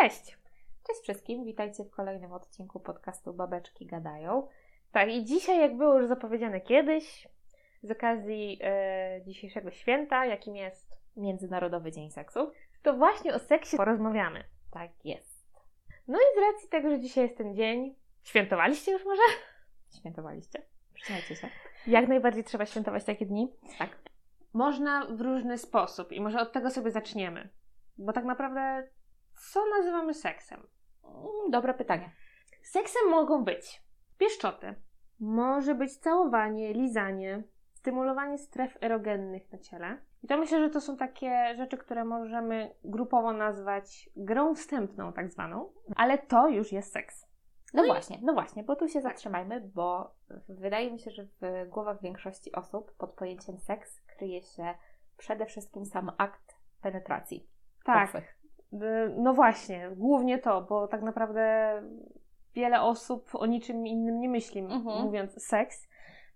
Cześć! Cześć wszystkim, witajcie w kolejnym odcinku podcastu Babeczki Gadają. Tak, i dzisiaj, jak było już zapowiedziane kiedyś, z okazji e, dzisiejszego święta, jakim jest Międzynarodowy Dzień Seksu, to właśnie o seksie porozmawiamy. tak jest. No i z racji tego, że dzisiaj jest ten dzień, świętowaliście już może? Świętowaliście? Przyznajcie się. Jak najbardziej trzeba świętować takie dni. Tak. Można w różny sposób i może od tego sobie zaczniemy. Bo tak naprawdę, co nazywamy seksem? Mm, Dobre pytanie. Seksem mogą być pieszczoty, może być całowanie, lizanie, stymulowanie stref erogennych na ciele. I to myślę, że to są takie rzeczy, które możemy grupowo nazwać grą wstępną, tak zwaną, ale to już jest seks. No, właśnie, no właśnie, bo tu się zatrzymajmy, bo wydaje mi się, że w głowach większości osób pod pojęciem seks kryje się przede wszystkim sam akt penetracji. Tak. Y, No właśnie, głównie to, bo tak naprawdę wiele osób o niczym innym nie myśli, Mhm. mówiąc seks.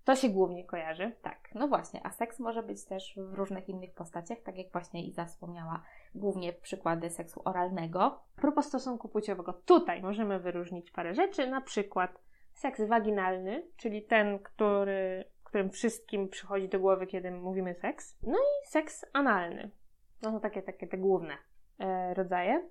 To się głównie kojarzy. Tak, no właśnie, a seks może być też w różnych innych postaciach, tak jak właśnie Iza wspomniała, głównie przykłady seksu oralnego. A propos stosunku płciowego, tutaj możemy wyróżnić parę rzeczy, na przykład seks waginalny, czyli ten, który, którym wszystkim przychodzi do głowy, kiedy mówimy seks. No i seks analny. No to takie, takie te główne rodzaje.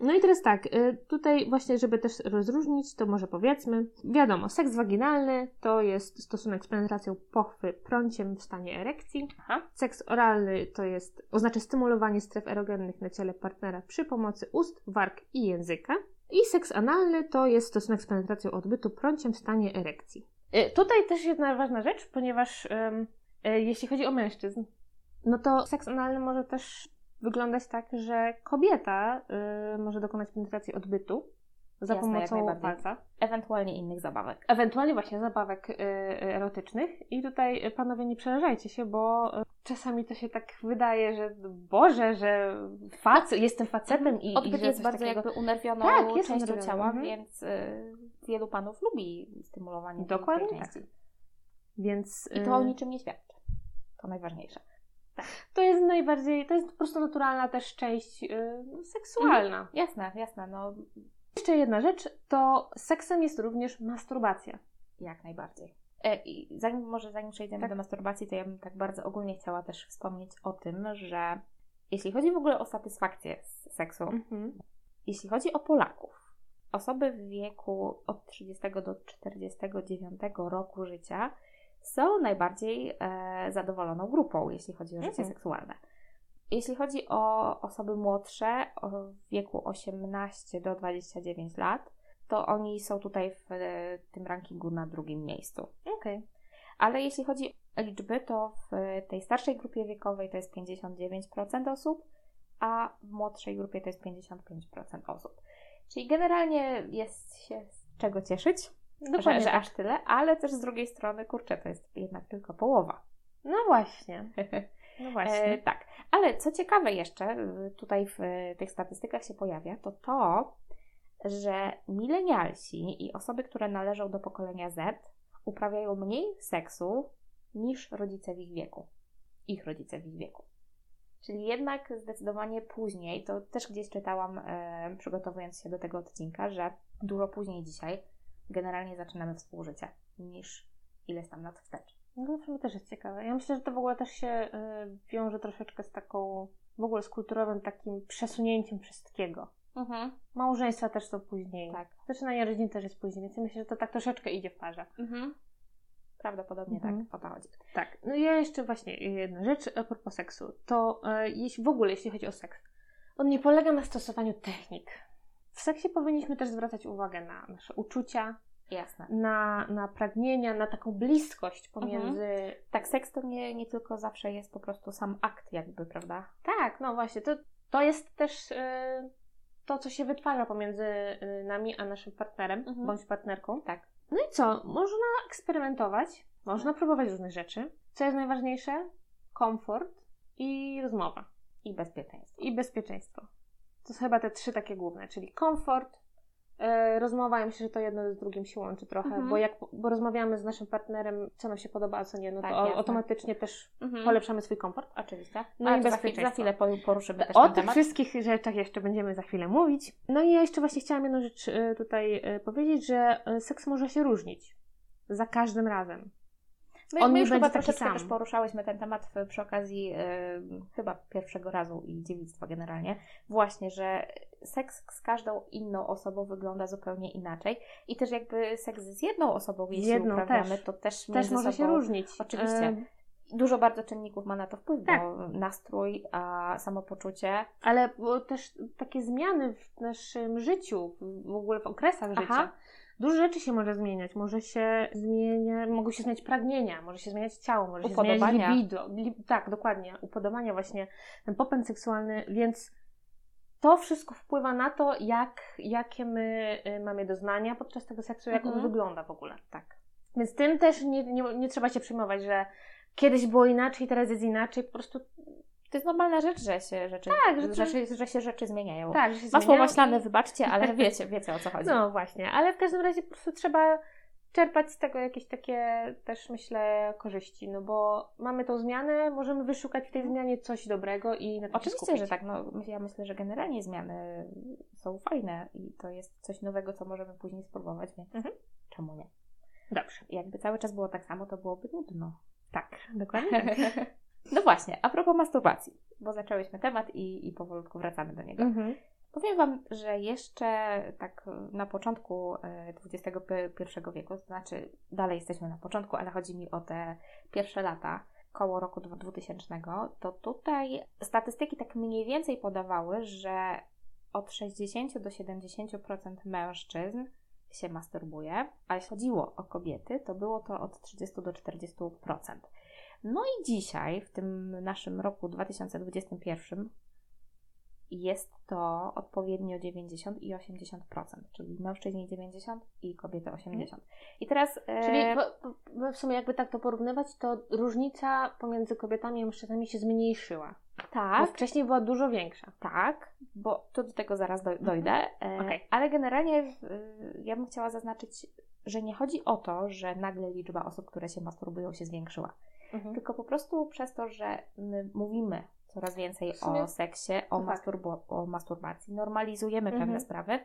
No i teraz tak, e, tutaj właśnie, żeby też rozróżnić, to może powiedzmy, wiadomo, seks waginalny to jest stosunek z penetracją pochwy prąciem w stanie erekcji. Aha. Seks oralny to jest, oznacza stymulowanie stref erogennych na ciele partnera przy pomocy ust, warg i języka. I seks analny to jest stosunek z penetracją odbytu prąciem w stanie erekcji. Y, Tutaj też jedna ważna rzecz, ponieważ y, jeśli chodzi o mężczyzn, no to seks analny może też wyglądać tak, że kobieta y, może dokonać penetracji odbytu za Jasne, pomocą palca. Ewentualnie innych zabawek. Ewentualnie właśnie zabawek y, erotycznych. I tutaj y, panowie nie przerażajcie się, bo y, czasami to się tak wydaje, że Boże, że facet, jestem facetem i, i Odbyt że jest bardzo takiego. jakby unerwioną Tak, jest częścią unerwiony, ciała, mhm. więc y, wielu panów lubi stymulowanie Dokładnie tej tak. części. Więc I to o y, niczym nie świadczy. To najważniejsze. To jest najbardziej, to jest po prostu naturalna też część y, seksualna. Jasne, jasne, no Jeszcze jedna rzecz, to seksem jest również masturbacja. jak najbardziej. E, I zanim, może zanim przejdziemy Tak. do masturbacji, to ja bym tak bardzo ogólnie chciała też wspomnieć o tym, że jeśli chodzi w ogóle o satysfakcję z seksu, Mhm. jeśli chodzi o Polaków, osoby w wieku od 30 do 49 roku życia są najbardziej e, zadowoloną grupą, jeśli chodzi o życie Mhm. seksualne. Jeśli chodzi o osoby młodsze, o w wieku 18 do 29 lat, to oni są tutaj w e, tym rankingu na drugim miejscu. Okej. Ale jeśli chodzi o liczby, to w tej starszej grupie wiekowej to jest 59% osób, a w młodszej grupie to jest 55% osób. Czyli generalnie jest się z czego cieszyć, Dokładnie że tak. aż tyle, ale też z drugiej strony, kurczę, to jest jednak tylko połowa. No właśnie. No właśnie. E, tak, ale co ciekawe jeszcze, y, tutaj w y, tych statystykach się pojawia, to to, że milenialsi i osoby, które należą do pokolenia Z, uprawiają mniej seksu niż rodzice w ich wieku. Ich rodzice w ich wieku. Czyli jednak zdecydowanie później, to też gdzieś czytałam, e, przygotowując się do tego odcinka, że dużo później dzisiaj generalnie zaczynamy współżycie niż ileś tam lat wstecz. No to też jest ciekawe. Ja myślę, że to w ogóle też się y, wiąże troszeczkę z taką, w ogóle z kulturowym takim przesunięciem wszystkiego. Mhm. Małżeństwa też są później. Tak. Zaczynanie rodzin też jest później, więc ja myślę, że to tak troszeczkę idzie w parze. Mhm. Prawdopodobnie Mhm. tak, o to chodzi. Tak. No i ja jeszcze właśnie jedna rzecz a propos seksu. To e, jeśli w ogóle, jeśli chodzi o seks, on nie polega na stosowaniu technik. W seksie powinniśmy też zwracać uwagę na nasze uczucia, Jasne. na, na pragnienia, na taką bliskość pomiędzy. Tak, seks to nie, nie tylko zawsze jest po prostu sam akt jakby, prawda? Tak, no właśnie, to, to jest też e, to, co się wytwarza pomiędzy e, nami a naszym partnerem Mhm. bądź partnerką. Tak. No i co? Można eksperymentować, można próbować różnych rzeczy. Co jest najważniejsze? Komfort i rozmowa. I bezpieczeństwo. I bezpieczeństwo. To są chyba te trzy takie główne, czyli komfort, rozmowa, ja myślę, że to jedno z drugim się łączy trochę, Mhm. bo jak bo rozmawiamy z naszym partnerem, co nam się podoba, a co nie, no Tak, to jasne. automatycznie też Mhm. polepszamy swój komfort. Oczywiście. No No i za, chwilę, za chwilę po- poruszymy też O tych temat. wszystkich rzeczach jeszcze będziemy za chwilę mówić. No i ja jeszcze właśnie chciałam jedną rzecz e, tutaj e, powiedzieć, że e, seks może się różnić. Za każdym razem. My, on my już chyba troszeczkę sam. też poruszałyśmy ten temat w, przy okazji y, chyba pierwszego razu i dziewictwa generalnie. Właśnie, że seks z każdą inną osobą wygląda zupełnie inaczej. I też jakby seks z jedną osobą, jeśli jedną uprawiamy, też. to też Też może się sobą różnić. Oczywiście. E, Dużo bardzo czynników ma na to wpływ, Tak. bo nastrój, a samopoczucie. Ale też takie zmiany w naszym życiu, w ogóle w okresach Aha. życia. Dużo rzeczy się może zmieniać. Może się zmienia, mogą się zmieniać pragnienia, może się zmieniać ciało, może się zmieniać Upodobania. libido. Li, tak, dokładnie. Upodobania właśnie, ten popęd seksualny, więc to wszystko wpływa na to, jak, jakie my y, mamy doznania podczas tego seksu, jak on Mhm. wygląda w ogóle. Tak. Więc tym też nie, nie, nie trzeba się przejmować, że kiedyś było inaczej, teraz jest inaczej. Po prostu To jest normalna rzecz, że się rzeczy, Tak, że- rzeczy, że się rzeczy zmieniają. tak, że się Masło zmieniają maślane, wybaczcie, ale wiecie, wiecie o co chodzi. No właśnie, ale w każdym razie po prostu trzeba czerpać z tego jakieś takie też myślę korzyści, no bo mamy tą zmianę, możemy wyszukać w tej zmianie coś dobrego i na Oczywiście, skupić. że tak. No, ja myślę, że generalnie zmiany są fajne i to jest coś nowego, co możemy później spróbować, więc Mhm. czemu nie? Dobrze. Jakby cały czas było tak samo, to byłoby nudno. Tak, dokładnie tak. no właśnie, a propos masturbacji, bo zaczęłyśmy temat i, i powolutku wracamy do niego. Mhm. Powiem Wam, że jeszcze tak na początku e, XXI wieku, to znaczy dalej jesteśmy na początku, ale chodzi mi o te pierwsze lata, koło roku 2000, to tutaj statystyki tak mniej więcej podawały, że od 60 do 70% mężczyzn się masturbuje, a jeśli chodziło o kobiety, to było to od 30 do 40%. No i dzisiaj, w tym naszym roku 2021, jest to odpowiednio 90 i 80%, czyli mężczyźni 90 i kobiety 80. I teraz. e, Czyli w sumie jakby tak to porównywać, to różnica pomiędzy kobietami a mężczyznami się zmniejszyła. Bo tak, wcześniej była dużo większa. tak, bo to do tego zaraz doj- dojdę, e, Okej. ale generalnie e, ja bym chciała zaznaczyć, że nie chodzi o to, że nagle liczba osób, które się masturbują, się zwiększyła. Mhm. Tylko po prostu przez to, że my mówimy coraz więcej sumie- o seksie, o, to fakt. masturbo- o masturbacji, normalizujemy Mhm. pewne sprawy,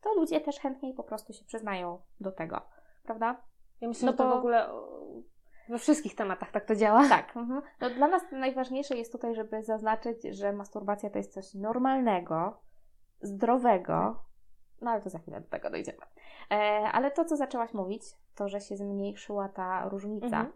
to ludzie też chętniej po prostu się przyznają do tego, prawda? Ja myślę, No że to w ogóle we wszystkich tematach tak to działa. Tak. Mhm. No, dla nas najważniejsze jest tutaj, żeby zaznaczyć, że masturbacja to jest coś normalnego, zdrowego, no ale to za chwilę do tego dojdziemy. E, ale to, co zaczęłaś mówić, to, że się zmniejszyła ta różnica. Mhm.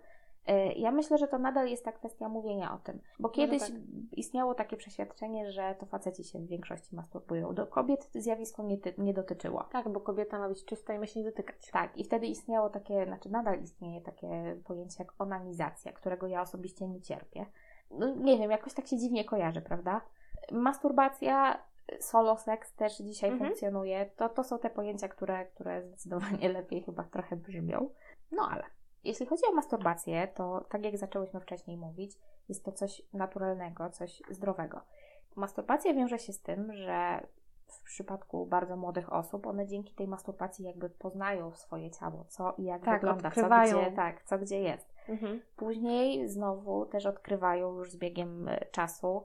E, Ja myślę, że to nadal jest ta kwestia mówienia o tym, bo kiedyś tak. istniało takie przeświadczenie, że to faceci się w większości masturbują. Do kobiet zjawisko nie, ty- nie dotyczyło. Tak, bo kobieta ma być czysta i ma się nie dotykać. Tak, i wtedy istniało takie, znaczy nadal istnieje takie pojęcie jak onanizacja, którego ja osobiście nie cierpię. No, nie wiem, jakoś tak się dziwnie kojarzy, prawda? Masturbacja, solo seks też dzisiaj Mhm. funkcjonuje. To, to są te pojęcia, które, które zdecydowanie lepiej chyba trochę brzmią. No ale jeśli chodzi o masturbację, to tak jak zaczęłyśmy wcześniej mówić, jest to coś naturalnego, coś zdrowego. Masturbacja wiąże się z tym, że w przypadku bardzo młodych osób, one dzięki tej masturbacji jakby poznają swoje ciało, co i jak Tak, wygląda, co odkrywają. gdzie, tak, co gdzie jest. Mhm. Później znowu też odkrywają już z biegiem e, czasu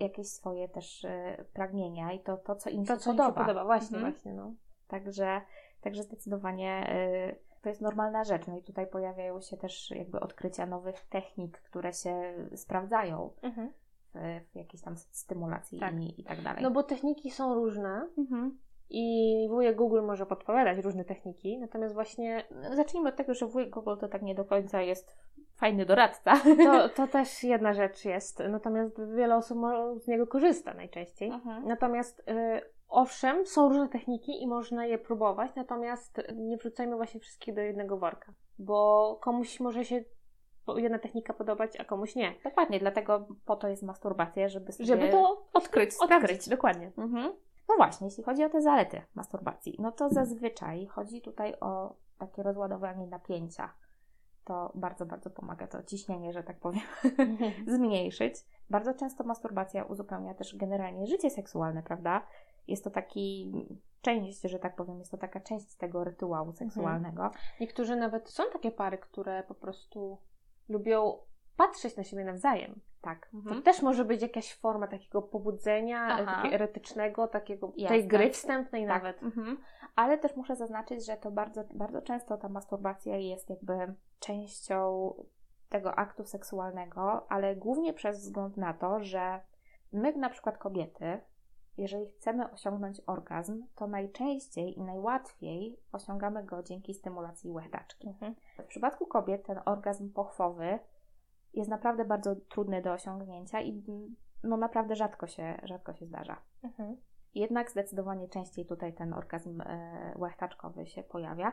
jakieś swoje też e, pragnienia i to, to co im To, się co podoba. się podoba, właśnie, Mhm. właśnie, no. Także, także zdecydowanie y, to jest normalna rzecz. No i tutaj pojawiają się też jakby odkrycia nowych technik, które się sprawdzają Mhm. w, w jakiejś tam stymulacji Tak. i, i tak dalej. No bo techniki są różne mhm. i wujek Google może podpowiadać różne techniki, natomiast właśnie Zacznijmy od tego, że wujek Google to tak nie do końca jest fajny doradca. to, to też jedna rzecz jest, natomiast wiele osób z niego korzysta najczęściej. Mhm. Natomiast y, owszem, są różne techniki i można je próbować, natomiast nie wrzucajmy właśnie wszystkich do jednego worka, bo komuś może się jedna technika podobać, a komuś nie. Dokładnie, dlatego po to jest masturbacja, żeby sobie Żeby to odkryć, odkryć, sprawdzić. dokładnie. Mhm. No właśnie, jeśli chodzi o te zalety masturbacji, no to zazwyczaj chodzi tutaj o takie rozładowanie napięcia. To bardzo, bardzo pomaga to ciśnienie, że tak powiem, zmniejszyć. Bardzo często masturbacja uzupełnia też generalnie życie seksualne, prawda? Jest to taki część, że tak powiem, jest to taka część tego rytuału seksualnego. Niektórzy nawet są takie pary, które po prostu lubią patrzeć na siebie nawzajem. Tak. To Mhm. też może być jakaś forma takiego pobudzenia, takiego erotycznego, takiego, Jasne. tej gry wstępnej Tak. nawet. Mhm. Ale też muszę zaznaczyć, że to bardzo, bardzo często ta masturbacja jest jakby częścią tego aktu seksualnego, ale głównie przez wzgląd na to, że my, na przykład kobiety, jeżeli chcemy osiągnąć orgazm, to najczęściej i najłatwiej osiągamy go dzięki stymulacji łechtaczki. Mhm. W przypadku kobiet ten orgazm pochwowy jest naprawdę bardzo trudny do osiągnięcia i no naprawdę rzadko się, rzadko się zdarza. Mhm. Jednak zdecydowanie częściej tutaj ten orgazm e, łechtaczkowy się pojawia.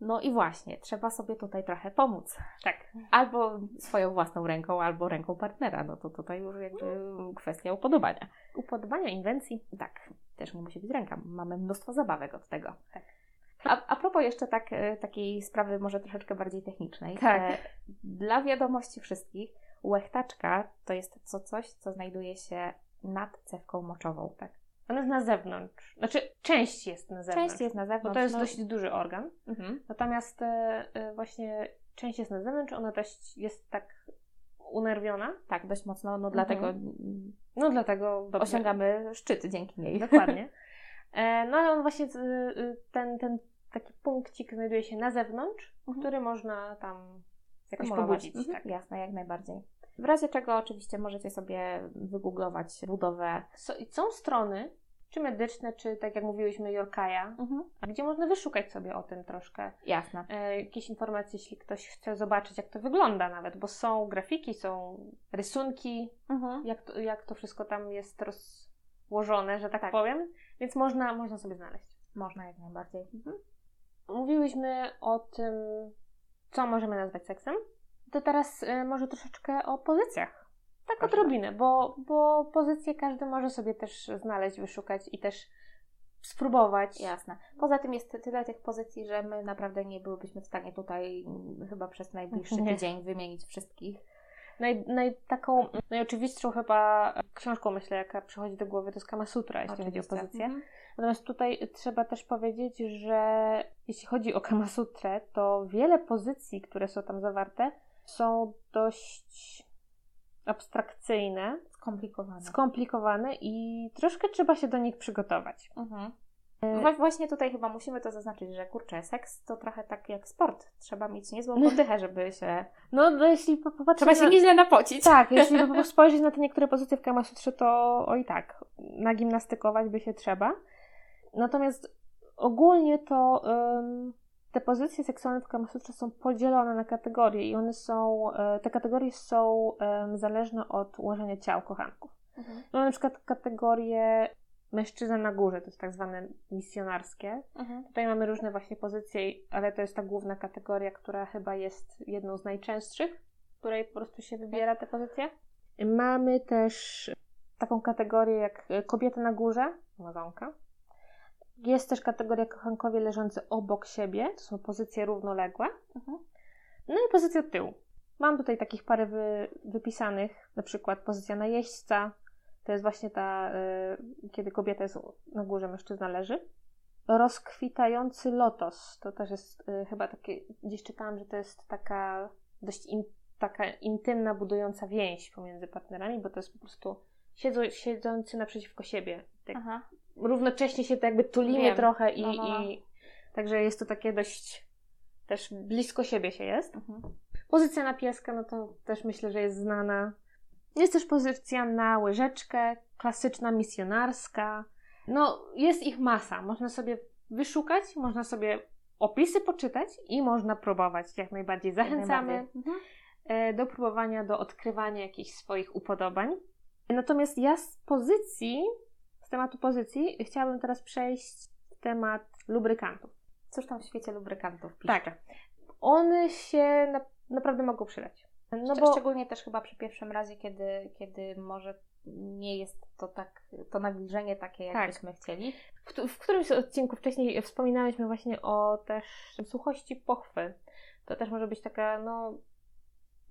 No i właśnie, trzeba sobie tutaj trochę pomóc. Tak. Albo swoją własną ręką, albo ręką partnera. No to tutaj już jakby kwestia upodobania. Upodobania, inwencji. Tak, też nie musi być ręka. Mamy mnóstwo zabawek od tego. Tak. A, a propos jeszcze tak, e, takiej sprawy może troszeczkę bardziej technicznej. Tak. E, Dla wiadomości wszystkich, łechtaczka to jest co coś, co znajduje się nad cewką moczową. Tak. Ona jest na zewnątrz. Znaczy, część jest na zewnątrz. Część jest na zewnątrz. Bo to jest no- dość duży organ. Mhm. Natomiast e, e, właśnie część jest na zewnątrz, ona też jest tak unerwiona. Tak, dość mocno, no Mhm. dlatego mm, No dlatego dobrze. osiągamy szczyt dzięki niej. Dokładnie. E, no ale on właśnie, y, ten, ten taki punkcik znajduje się na zewnątrz, Mhm. który można tam jakoś Stymulować. pobudzić. Mhm, Tak. Jasne, jak najbardziej. W razie czego oczywiście możecie sobie wygooglować budowę. So, są strony, czy medyczne, czy tak jak mówiłyśmy, Yorkaja, Mhm. gdzie można wyszukać sobie o tym troszkę. Jasne. E, jakieś informacje, jeśli ktoś chce zobaczyć, jak to wygląda nawet, bo są grafiki, są rysunki, Mhm. jak to, jak to wszystko tam jest rozłożone, że tak, Tak. powiem, więc można, można sobie znaleźć. Można jak najbardziej. Mhm. Mówiłyśmy o tym, co możemy nazwać seksem, to teraz y, może troszeczkę o pozycjach. Tak odrobinę, bo, bo pozycje każdy może sobie też znaleźć, wyszukać i też spróbować. Jasne. Poza tym jest tyle tych pozycji, że my naprawdę nie byłybyśmy w stanie tutaj mm, chyba przez najbliższy Nie. tydzień wymienić wszystkich. Naj, naj, taką najoczywistszą chyba książką, myślę, jaka przychodzi do głowy, to jest Kama Sutra, jeśli chodzi o Oczywiście. pozycję. Mhm. Natomiast tutaj trzeba też powiedzieć, że jeśli chodzi o Kama Sutrę, to wiele pozycji, które są tam zawarte, są dość abstrakcyjne, Skomplikowane. skomplikowane i troszkę trzeba się do nich przygotować. Mhm. Wa- Właśnie tutaj chyba musimy to zaznaczyć, że kurczę, seks to trochę tak jak sport. Trzeba mieć niezłą potychę, żeby się... No, no jeśli po- popatrzymy Trzeba się na... nieźle napocić. Tak, jeśli spojrzeć na te niektóre pozycje w Kama Sutrze, to o i tak, nagimnastykować by się trzeba. Natomiast ogólnie to ym, te pozycje seksualne w Kama Sutrze są podzielone na kategorie i one są, e, te kategorie są zależne od ułożenia ciał kochanków. Mhm. Mamy na przykład kategorię mężczyzna na górze, to jest tak zwane misjonarskie. Mhm. Tutaj mamy różne właśnie pozycje, ale to jest ta główna kategoria, która chyba jest jedną z najczęstszych, w której po prostu się wybiera te pozycje. Mamy też taką kategorię jak e, kobieta na górze, amazonka. Jest też kategoria kochankowie leżący obok siebie, to są pozycje równoległe. Mhm. No i pozycja od tyłu. Mam tutaj takich parę wy, wypisanych, na przykład pozycja najeźdźca, to jest właśnie ta, y, kiedy kobieta jest na górze, mężczyzna leży. Rozkwitający lotos, to też jest y, chyba takie, gdzieś czytałam, że to jest taka dość in, taka intymna, budująca więź pomiędzy partnerami, bo to jest po prostu siedzą, siedzący naprzeciwko siebie. Tak, Aha. równocześnie się to jakby tulimy Wiem. trochę i, No, no, no. i także jest to takie dość też blisko siebie się jest. Mhm. Pozycja na pieska, no to też myślę, że jest znana. Jest też pozycja na łyżeczkę, klasyczna, misjonarska. No, jest ich masa. Można sobie wyszukać, można sobie opisy poczytać i można próbować. Jak najbardziej zachęcamy Jak najbardziej. Mhm. e, do próbowania, do odkrywania jakichś swoich upodobań. Natomiast ja z pozycji, z tematu pozycji, chciałabym teraz przejść w temat lubrykantów. Cóż tam w świecie lubrykantów pisze? Tak. One się na, naprawdę mogą przydać. No bo Szczególnie też chyba przy pierwszym razie, kiedy, kiedy może nie jest to tak, to nawilżenie takie, Tak. jakbyśmy chcieli. w, w którymś odcinku wcześniej wspominałyśmy właśnie o też suchości pochwy. To też może być taka, no,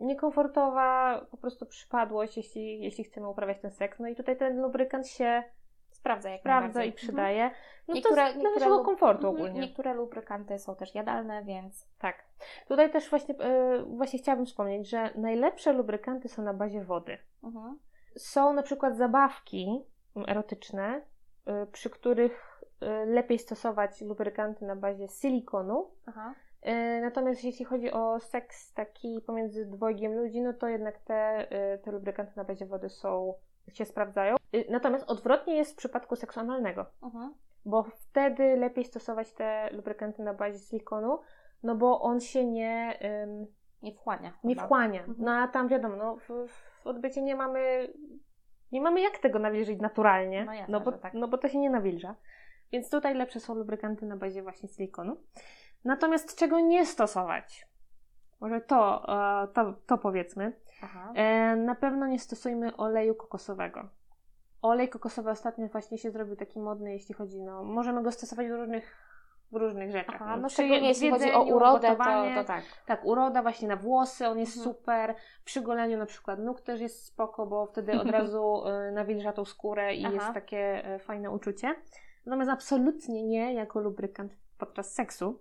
niekomfortowa po prostu przypadłość, jeśli, jeśli chcemy uprawiać ten seks. No i tutaj ten lubrykant się Sprawdza jak sprawdza i przydaje. No Niektóre- to dla niektóre naszego komfortu Mhm. ogólnie. Niektóre lubrykanty są też jadalne, więc Tak. Tutaj też właśnie, e, właśnie chciałabym wspomnieć, że najlepsze lubrykanty są na bazie wody. mhm. Są na przykład zabawki erotyczne, y, przy których y, lepiej stosować lubrykanty na bazie silikonu. Aha. Y, Natomiast jeśli chodzi o seks taki pomiędzy dwojgiem ludzi, no to jednak te, y, te lubrykanty na bazie wody są, się sprawdzają. Y, Natomiast odwrotnie jest w przypadku seksu analnego, Mhm. bo wtedy lepiej stosować te lubrykanty na bazie silikonu, no bo on się nie, ym, Nie wchłania. nie chyba. wchłania. Mhm. No a tam wiadomo, no, w, w odbycie nie mamy, nie mamy jak tego nawilżyć naturalnie, No jasne, bo, że tak. no bo to się nie nawilża. Więc tutaj lepsze są lubrykanty na bazie właśnie silikonu. Natomiast czego nie stosować? Może to, e, to, to powiedzmy. Aha. E, Na pewno nie stosujmy oleju kokosowego. Olej kokosowy ostatnio właśnie się zrobił taki modny, jeśli chodzi, no, możemy go stosować w różnych, w różnych rzeczach. Aha, no szczególnie jeśli chodzi o urodę, to, to tak. Tak, uroda właśnie na włosy, on jest Mhm. super. Przy goleniu na przykład nóg też jest spoko, bo wtedy od razu y, nawilża tą skórę i Aha. jest takie fajne uczucie. Natomiast absolutnie nie jako lubrykant podczas seksu,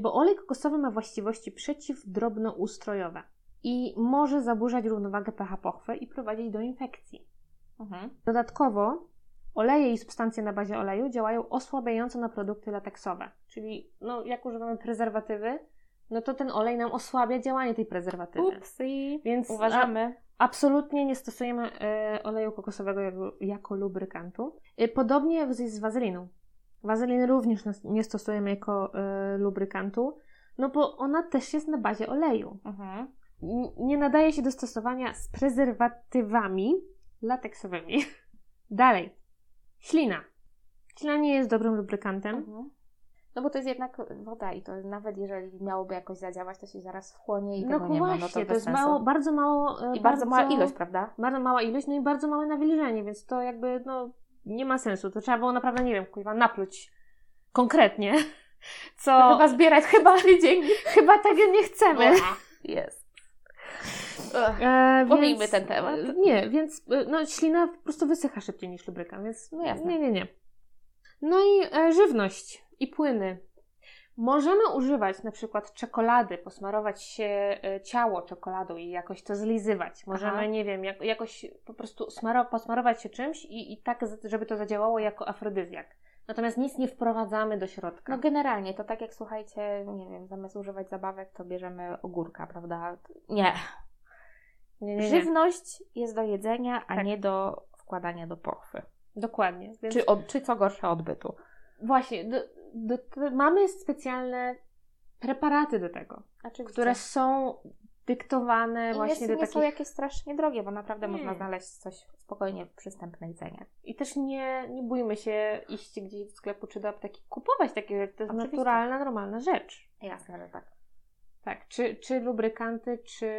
bo olej kokosowy ma właściwości przeciwdrobnoustrojowe i może zaburzać równowagę pH pochwy i prowadzić do infekcji. Mhm. Dodatkowo oleje i substancje na bazie oleju działają osłabiająco na produkty lateksowe, czyli no, jak używamy prezerwatywy, no to ten olej nam osłabia działanie tej prezerwatywy. Upsi. Więc Uważamy. a, absolutnie nie stosujemy e, oleju kokosowego jako, jako lubrykantu. E, podobnie z, z wazeliną. Wazeliny również nie stosujemy jako e, lubrykantu, no bo ona też jest na bazie oleju. Mhm. Nie nadaje się do stosowania z prezerwatywami lateksowymi. Dalej. Ślina. Ślina nie jest dobrym lubrykantem. Mhm. No bo to jest jednak woda i to nawet jeżeli miałoby jakoś zadziałać, to się zaraz wchłonie i No tego nie ma, no to właśnie, to jest mało, bardzo mało. e, I bardzo mała ilość, prawda? Bardzo mała ilość, no i bardzo małe nawilżenie, więc to jakby, no, nie ma sensu. To trzeba było naprawdę, nie wiem, kuźwa, napluć konkretnie, co To chyba zbierać chyba tydzień. chyba tego nie chcemy. Jest. E, Pomijmy ten temat. Nie, więc e, no, ślina po prostu wysycha szybciej niż lubrykant, więc No jasne. nie, nie, nie. No i e, żywność i płyny. Możemy używać na przykład czekolady, posmarować się e, ciało czekoladą i jakoś to zlizywać. Możemy, Aha. nie wiem, jak, jakoś po prostu smaro- posmarować się czymś i, i tak, żeby to zadziałało jako afrodyzjak. Natomiast nic nie wprowadzamy do środka. No generalnie, to tak jak słuchajcie, nie wiem, zamiast używać zabawek, to bierzemy ogórka, prawda? Nie. nie, nie, nie. Żywność jest do jedzenia, a Tak. nie do wkładania do pochwy. Dokładnie. Więc Czy, od, czy co gorsze odbytu. Właśnie, do, do, mamy specjalne preparaty do tego, Oczywiście. które są dyktowane I właśnie nie, do nie są jakieś strasznie drogie, bo naprawdę Nie. można znaleźć coś spokojnie w przystępnej cenie. I też nie, nie bójmy się iść gdzieś do sklepu czy do apteki, kupować takie rzeczy. To jest Oczywiście. naturalna, normalna rzecz. Jasne, że tak. Tak, czy, czy lubrykanty, czy,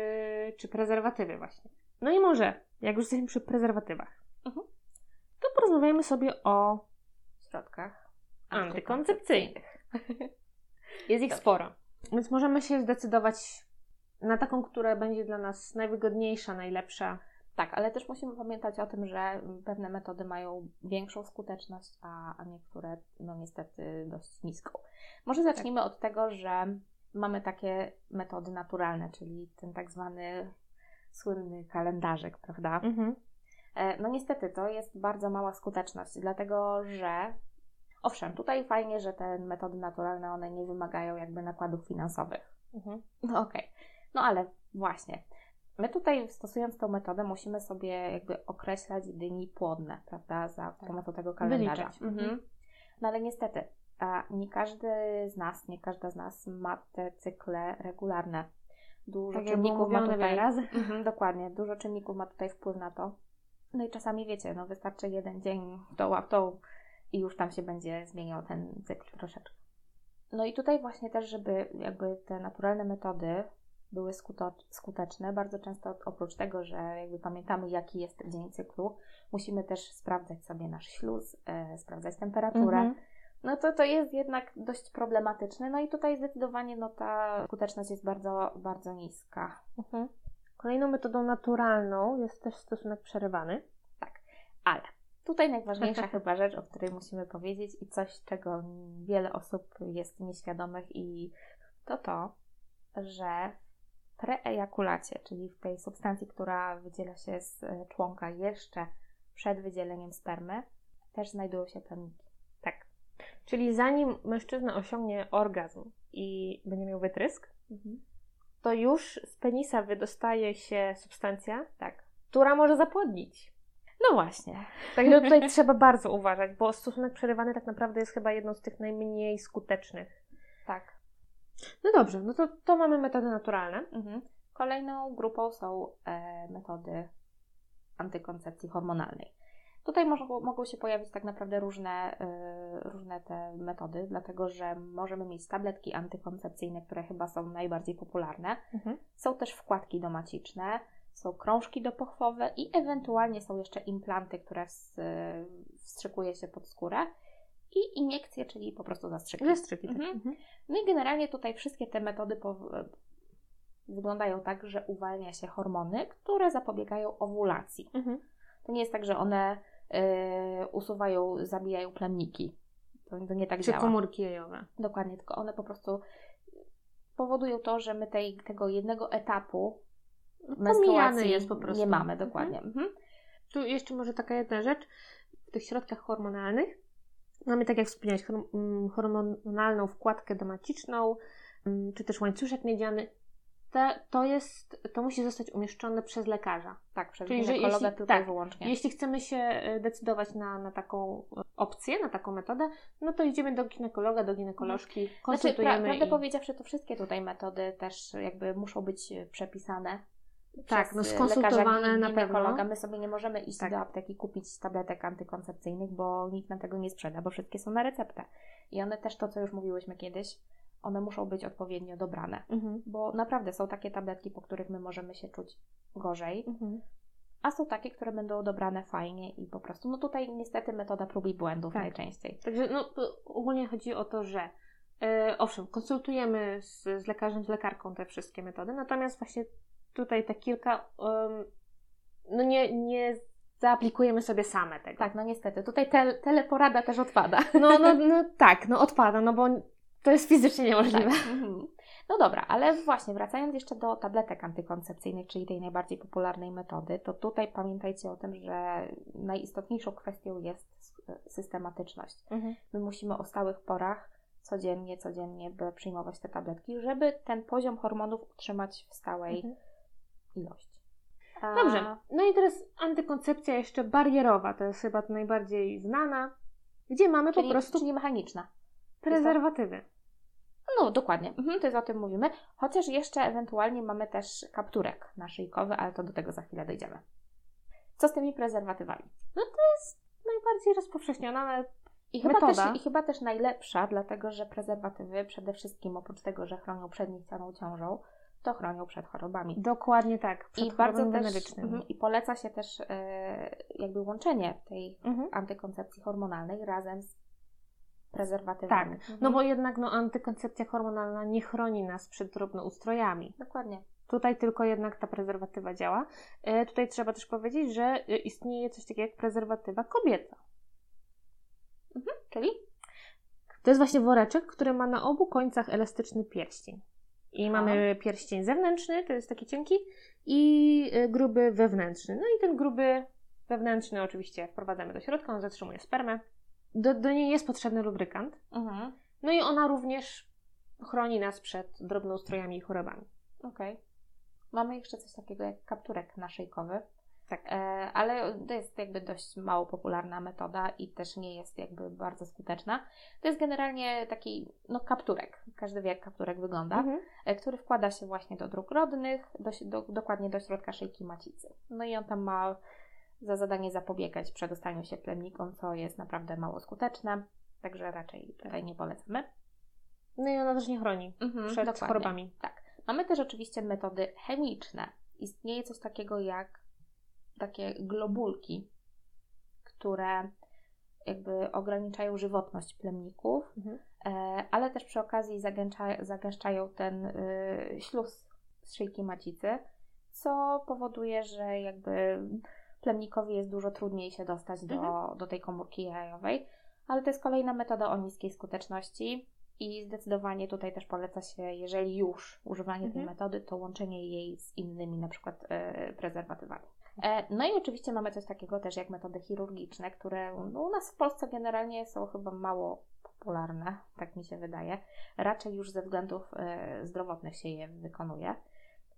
czy prezerwatywy właśnie. No i może, jak już jesteśmy przy prezerwatywach, Mhm. to porozmawiajmy sobie o środkach antykoncepcyjnych. Jest ich Dobrze. sporo. Więc możemy się zdecydować na taką, która będzie dla nas najwygodniejsza, najlepsza. Tak, ale też musimy pamiętać o tym, że pewne metody mają większą skuteczność, a, a niektóre, no niestety, dość niską. Może zacznijmy od tego, że mamy takie metody naturalne, czyli ten tak zwany słynny kalendarzyk, prawda? E, No niestety, to jest bardzo mała skuteczność, dlatego że owszem, tutaj fajnie, że te metody naturalne, one nie wymagają jakby nakładów finansowych. Mhm. No okej. No ale właśnie. My tutaj stosując tą metodę musimy sobie jakby określać dni płodne, prawda, za Tak. pomocą tego kalendarza. Wyliczać. Mhm. No ale niestety, nie każdy z nas, nie każda z nas ma te cykle regularne. Dużo Tak czynników ma tutaj. razy. Mhm, dokładnie, dużo czynników ma tutaj wpływ na to. No i czasami wiecie, no wystarczy jeden dzień tą, a w tą i już tam się będzie zmieniał ten cykl troszeczkę. No i tutaj właśnie też, żeby jakby te naturalne metody były skuteczne, bardzo często oprócz tego, że jakby pamiętamy jaki jest dzień cyklu, musimy też sprawdzać sobie nasz śluz, e, sprawdzać temperaturę. Mhm. No to to jest jednak dość problematyczne. No i tutaj zdecydowanie no ta skuteczność jest bardzo, bardzo niska. Mhm. Kolejną metodą naturalną jest też stosunek przerywany. Ale Tutaj najważniejsza chyba rzecz, o której musimy powiedzieć i coś, czego wiele osób jest nieświadomych i to to, że w preejakulacie, czyli w tej substancji, która wydziela się z e, członka jeszcze przed wydzieleniem spermy, też znajdują się plemniki. Tak. Czyli zanim mężczyzna osiągnie orgazm i będzie miał wytrysk, to już z penisa wydostaje się substancja, Tak. która może zapłodnić. No właśnie. Także tutaj trzeba bardzo uważać, bo stosunek przerywany tak naprawdę jest chyba jedną z tych najmniej skutecznych. Tak. No dobrze, no to, to mamy metody naturalne. Mhm. Kolejną grupą są e, metody antykoncepcji hormonalnej. Tutaj mogą, mogą się pojawić tak naprawdę różne, e, różne te metody, dlatego że możemy mieć tabletki antykoncepcyjne, które chyba są najbardziej popularne. Mhm. Są też wkładki domaciczne, są krążki dopochwowe i ewentualnie są jeszcze implanty, które ws- wstrzykuje się pod skórę i iniekcje, czyli po prostu zastrzyki. Zastrzyki. Tak. Mhm. Mhm. No i generalnie tutaj wszystkie te metody po- wyglądają tak, że uwalnia się hormony, które zapobiegają owulacji. Mhm. To nie jest tak, że one y, usuwają, zabijają plemniki. To, nie tak Czy działa. komórki jajowe. Dokładnie, tylko one po prostu powodują to, że my tej, tego jednego etapu menstruacji jest po prostu. nie mamy, dokładnie. Mhm. Tu jeszcze może taka jedna rzecz. W tych środkach hormonalnych mamy, tak jak wspomniałeś, mm, hormonalną wkładkę domaciczną, mm, czy też łańcuszek miedziany. Te, to, jest, to musi zostać umieszczone przez lekarza. Tak, przez Czyli, ginekologa jeśli- tylko tak, wyłącznie. Jeśli chcemy się e, decydować na, na taką opcję, na taką metodę, no to idziemy do ginekologa, do ginekolożki, Znaczy, pra, konsultujemy. prawdę i... powiedziawszy, to wszystkie tutaj metody też jakby muszą być e, przepisane. Tak, no e, skonsultowane na pewno. My sobie nie możemy iść Tak. do apteki kupić tabletek antykoncepcyjnych, bo nikt nam tego nie sprzeda, bo wszystkie są na receptę. I one też to, co już mówiłyśmy kiedyś, one muszą być odpowiednio dobrane. Mhm. Bo naprawdę są takie tabletki, po których my możemy się czuć gorzej, Mhm. a są takie, które będą dobrane fajnie i po prostu, no tutaj niestety metoda prób i błędów Tak. najczęściej. Także no, to ogólnie chodzi o to, że e, owszem, konsultujemy z, z lekarzem, z lekarką te wszystkie metody, natomiast właśnie tutaj te kilka, em, no nie, nie zaaplikujemy sobie same tego. Tak, no niestety, tutaj tel, teleporada też odpada. No, no, no tak, no odpada, no bo to jest fizycznie niemożliwe. Tak. Mhm. No dobra, ale właśnie wracając jeszcze do tabletek antykoncepcyjnych, czyli tej najbardziej popularnej metody, to tutaj pamiętajcie o tym, że najistotniejszą kwestią jest s- systematyczność. Mhm. My musimy o stałych porach codziennie, codziennie by przyjmować te tabletki, żeby ten poziom hormonów utrzymać w stałej Mhm. Ilości. Dobrze, no i teraz antykoncepcja jeszcze barierowa, to jest chyba najbardziej znana, gdzie mamy Czyli, po prostu czyli mechaniczna. prezerwatywy. No, dokładnie. Mhm, to jest o tym mówimy. Chociaż jeszcze ewentualnie mamy też kapturek naszyjkowy, ale to do tego za chwilę dojdziemy. Co z tymi prezerwatywami? Najbardziej rozpowszechniona, ale I chyba, też. I chyba też najlepsza, dlatego że prezerwatywy przede wszystkim oprócz tego, że chronią przed niechcianą ciążą, to chronią przed chorobami. dokładnie tak, przed I bardzo też, mhm, i poleca się też e, jakby łączenie tej Mhm. antykoncepcji hormonalnej razem z prezerwatywami. Tak, Mhm. no bo jednak no, antykoncepcja hormonalna nie chroni nas przed drobnoustrojami. Dokładnie. Tutaj tylko jednak ta prezerwatywa działa. E, tutaj trzeba też powiedzieć, że e, istnieje coś takiego jak prezerwatywa kobieca. Czyli? To jest właśnie woreczek, który ma na obu końcach elastyczny pierścień. I mamy pierścień zewnętrzny, to jest taki cienki, i e, gruby wewnętrzny. No i ten gruby wewnętrzny oczywiście wprowadzamy do środka, on zatrzymuje spermę. Do, do niej jest potrzebny lubrykant. Mhm. No i ona również chroni nas przed drobnoustrojami i chorobami. Okej. Mamy jeszcze coś takiego jak kapturek naszyjkowy. Tak. E, ale to jest jakby dość mało popularna metoda i też nie jest jakby bardzo skuteczna. To jest generalnie taki no, kapturek. Każdy wie, jak kapturek wygląda, Mhm. e, który wkłada się właśnie do dróg rodnych, do, do, dokładnie do środka szyjki macicy. No i on tam ma za zadanie zapobiegać przedostaniu się plemnikom, co jest naprawdę mało skuteczne, także raczej tutaj nie polecamy. No i ona też nie chroni Mhm, przed dokładnie. chorobami. Tak. Mamy też oczywiście metody chemiczne. Istnieje coś takiego jak takie globulki, które jakby ograniczają żywotność plemników, Mhm. e, ale też przy okazji zagęszcza, zagęszczają ten y, śluz z szyjki macicy, co powoduje, że jakby plemnikowi jest dużo trudniej się dostać do, Mhm. do tej komórki jajowej, ale to jest kolejna metoda o niskiej skuteczności i zdecydowanie tutaj też poleca się, jeżeli już używanie tej Mhm. metody, to łączenie jej z innymi, na przykład e, prezerwatywami. E, no i oczywiście mamy coś takiego też jak metody chirurgiczne, które no, u nas w Polsce generalnie są chyba mało popularne, tak mi się wydaje. Raczej już ze względów e, zdrowotnych się je wykonuje.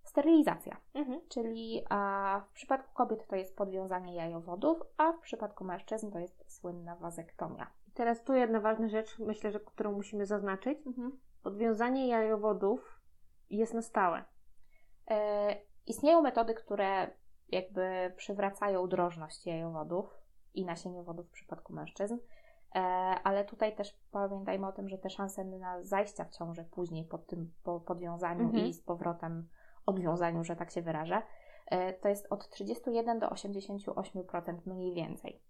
Sterylizacja, Mhm. czyli a w przypadku kobiet to jest podwiązanie jajowodów, a w przypadku mężczyzn to jest słynna wazektomia. Teraz tu jedna ważna rzecz, myślę, że którą musimy zaznaczyć. Podwiązanie jajowodów jest na stałe. E, istnieją metody, które jakby przywracają drożność jajowodów i nasieniowodów w przypadku mężczyzn, e, ale tutaj też pamiętajmy o tym, że te szanse na zajścia w ciąży później po tym po podwiązaniu Mhm. i z powrotem odwiązaniu, że tak się wyrażę, e, to jest od 31 do 88% mniej więcej.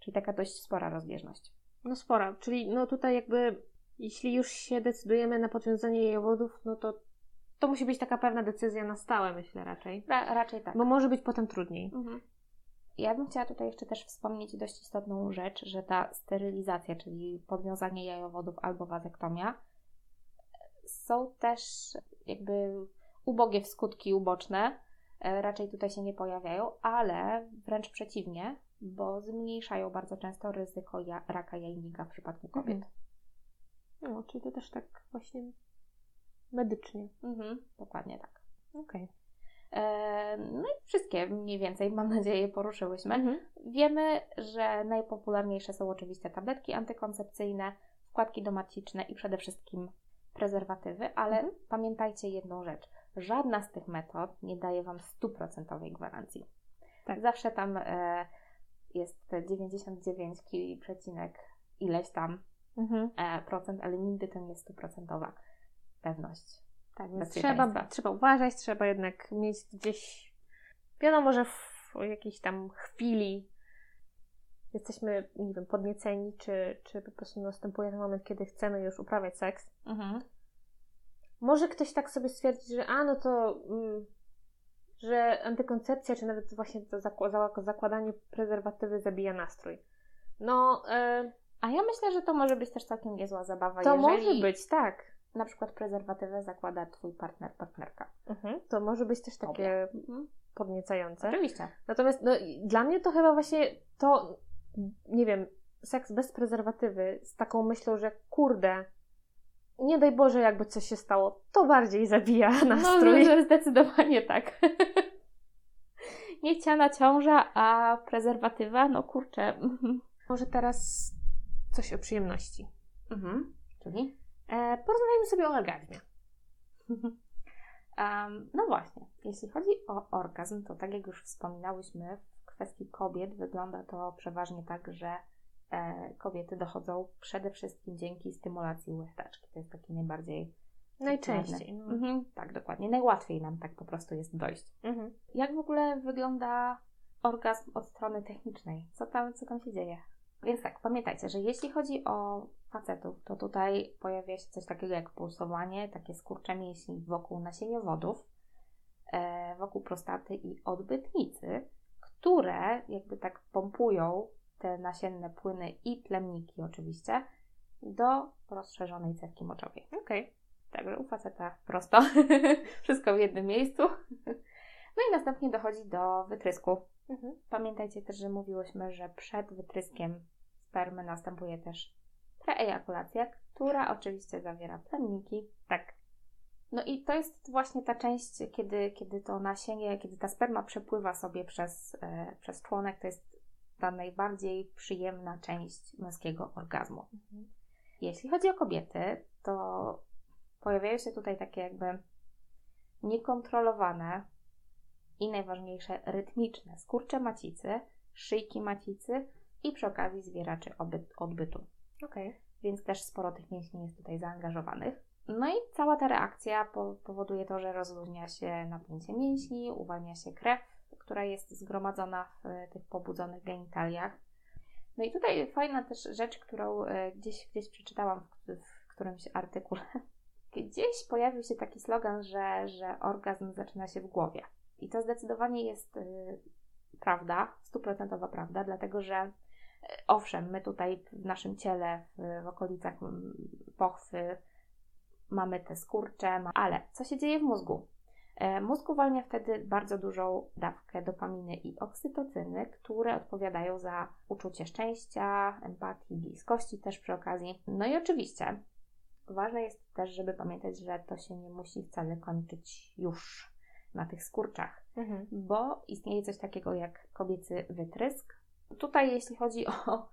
Czyli taka dość spora rozbieżność. No spora, czyli no tutaj jakby jeśli już się decydujemy na podwiązanie jajowodów, no to to musi być taka pewna decyzja na stałe, myślę raczej. Ra raczej tak. Bo może być potem trudniej. Mhm. Ja bym chciała tutaj jeszcze też wspomnieć dość istotną rzecz, że ta sterylizacja, czyli podwiązanie jajowodów albo wazektomia, są też jakby ubogie w skutki uboczne. E, Raczej tutaj się nie pojawiają, ale wręcz przeciwnie, bo zmniejszają bardzo często ryzyko ja raka jajnika w przypadku kobiet. Mhm. No, czyli to też tak właśnie medycznie. Mhm, dokładnie tak. Okej. E, No i wszystkie mniej więcej, mam nadzieję, poruszyłyśmy. Mhm. Wiemy, że najpopularniejsze są oczywiście tabletki antykoncepcyjne, wkładki domaciczne i przede wszystkim prezerwatywy, ale Mhm. pamiętajcie jedną rzecz. Żadna z tych metod nie daje Wam stuprocentowej gwarancji. Tak. Zawsze tam e, jest te 99, ki- przecinek ileś tam Mhm. e, procent, ale nigdy to nie jest stuprocentowa pewność. Tak, więc trzeba, trzeba uważać, trzeba jednak mieć gdzieś. Wiadomo, że w jakiejś tam chwili jesteśmy, nie wiem, podnieceni, czy, czy po prostu następuje ten moment, kiedy chcemy już uprawiać seks. Mhm. Może ktoś tak sobie stwierdzić, że a no to, mm, że antykoncepcja, czy nawet właśnie to zakła- za- zakładanie prezerwatywy zabija nastrój. No, e, A ja myślę, że to może być też całkiem niezła zabawa. to jeżeli może być, tak. Na przykład prezerwatywę zakłada Twój partner, partnerka. Mhm. To może być też takie podniecające. Oczywiście. Natomiast no, dla mnie to chyba właśnie to, nie wiem, seks bez prezerwatywy z taką myślą, że kurde, nie daj Boże, jakby coś się stało, to bardziej zabija nastrój. No, zdecydowanie tak. Niechciana ciąża, a prezerwatywa, no kurczę. Może teraz coś o przyjemności. Mhm. Czyli? E, porozmawiajmy sobie o orgazmie. Em, no właśnie, jeśli chodzi o orgazm, to tak jak już wspominałyśmy, w kwestii kobiet wygląda to przeważnie tak, że e, kobiety dochodzą przede wszystkim dzięki stymulacji łechtaczki. To jest taki najbardziej Najczęściej. No. Mhm, tak, dokładnie. Najłatwiej nam tak po prostu jest dojść. Mhm. Jak w ogóle wygląda orgazm od strony technicznej? Co tam, co tam się dzieje? Więc tak, pamiętajcie, że jeśli chodzi o facetów, to tutaj pojawia się coś takiego jak pulsowanie, takie skurcze mięśni wokół nasieniowodów, e, wokół prostaty i odbytnicy, które jakby tak pompują te nasienne płyny i plemniki oczywiście do rozszerzonej cewki moczowej. Okej. Także u faceta prosto. Wszystko w jednym miejscu. No i następnie dochodzi do wytrysku. Mhm. Pamiętajcie też, że mówiłyśmy, że przed wytryskiem spermy następuje też preejakulacja, która oczywiście zawiera plemniki. Tak. No i to jest właśnie ta część, kiedy, kiedy to nasienie, kiedy ta sperma przepływa sobie przez, e, przez członek, to jest ta najbardziej przyjemna część męskiego orgazmu. Mhm. Jeśli chodzi o kobiety, to pojawiają się tutaj takie jakby niekontrolowane i najważniejsze rytmiczne skurcze macicy, szyjki macicy i przy okazji zwieraczy odbytu. Okej. Więc też sporo tych mięśni jest tutaj zaangażowanych. No i cała ta reakcja po, powoduje to, że rozluźnia się napięcie mięśni, uwalnia się krew, która jest zgromadzona w e, tych pobudzonych genitaliach. No i tutaj fajna też rzecz, którą e, gdzieś, gdzieś przeczytałam w, w którymś artykule. Gdzieś pojawił się taki slogan, że, że orgazm zaczyna się w głowie. I to zdecydowanie jest y, prawda, stuprocentowa prawda, dlatego że owszem, my tutaj w naszym ciele, w, w okolicach pochwy mamy te skurcze, ale co się dzieje w mózgu? E, mózg uwalnia wtedy bardzo dużą dawkę dopaminy i oksytocyny, które odpowiadają za uczucie szczęścia, empatii, bliskości też przy okazji. No i oczywiście ważne jest też, żeby pamiętać, że to się nie musi wcale kończyć już na tych skurczach, Mhm. bo istnieje coś takiego jak kobiecy wytrysk. Tutaj, jeśli chodzi o,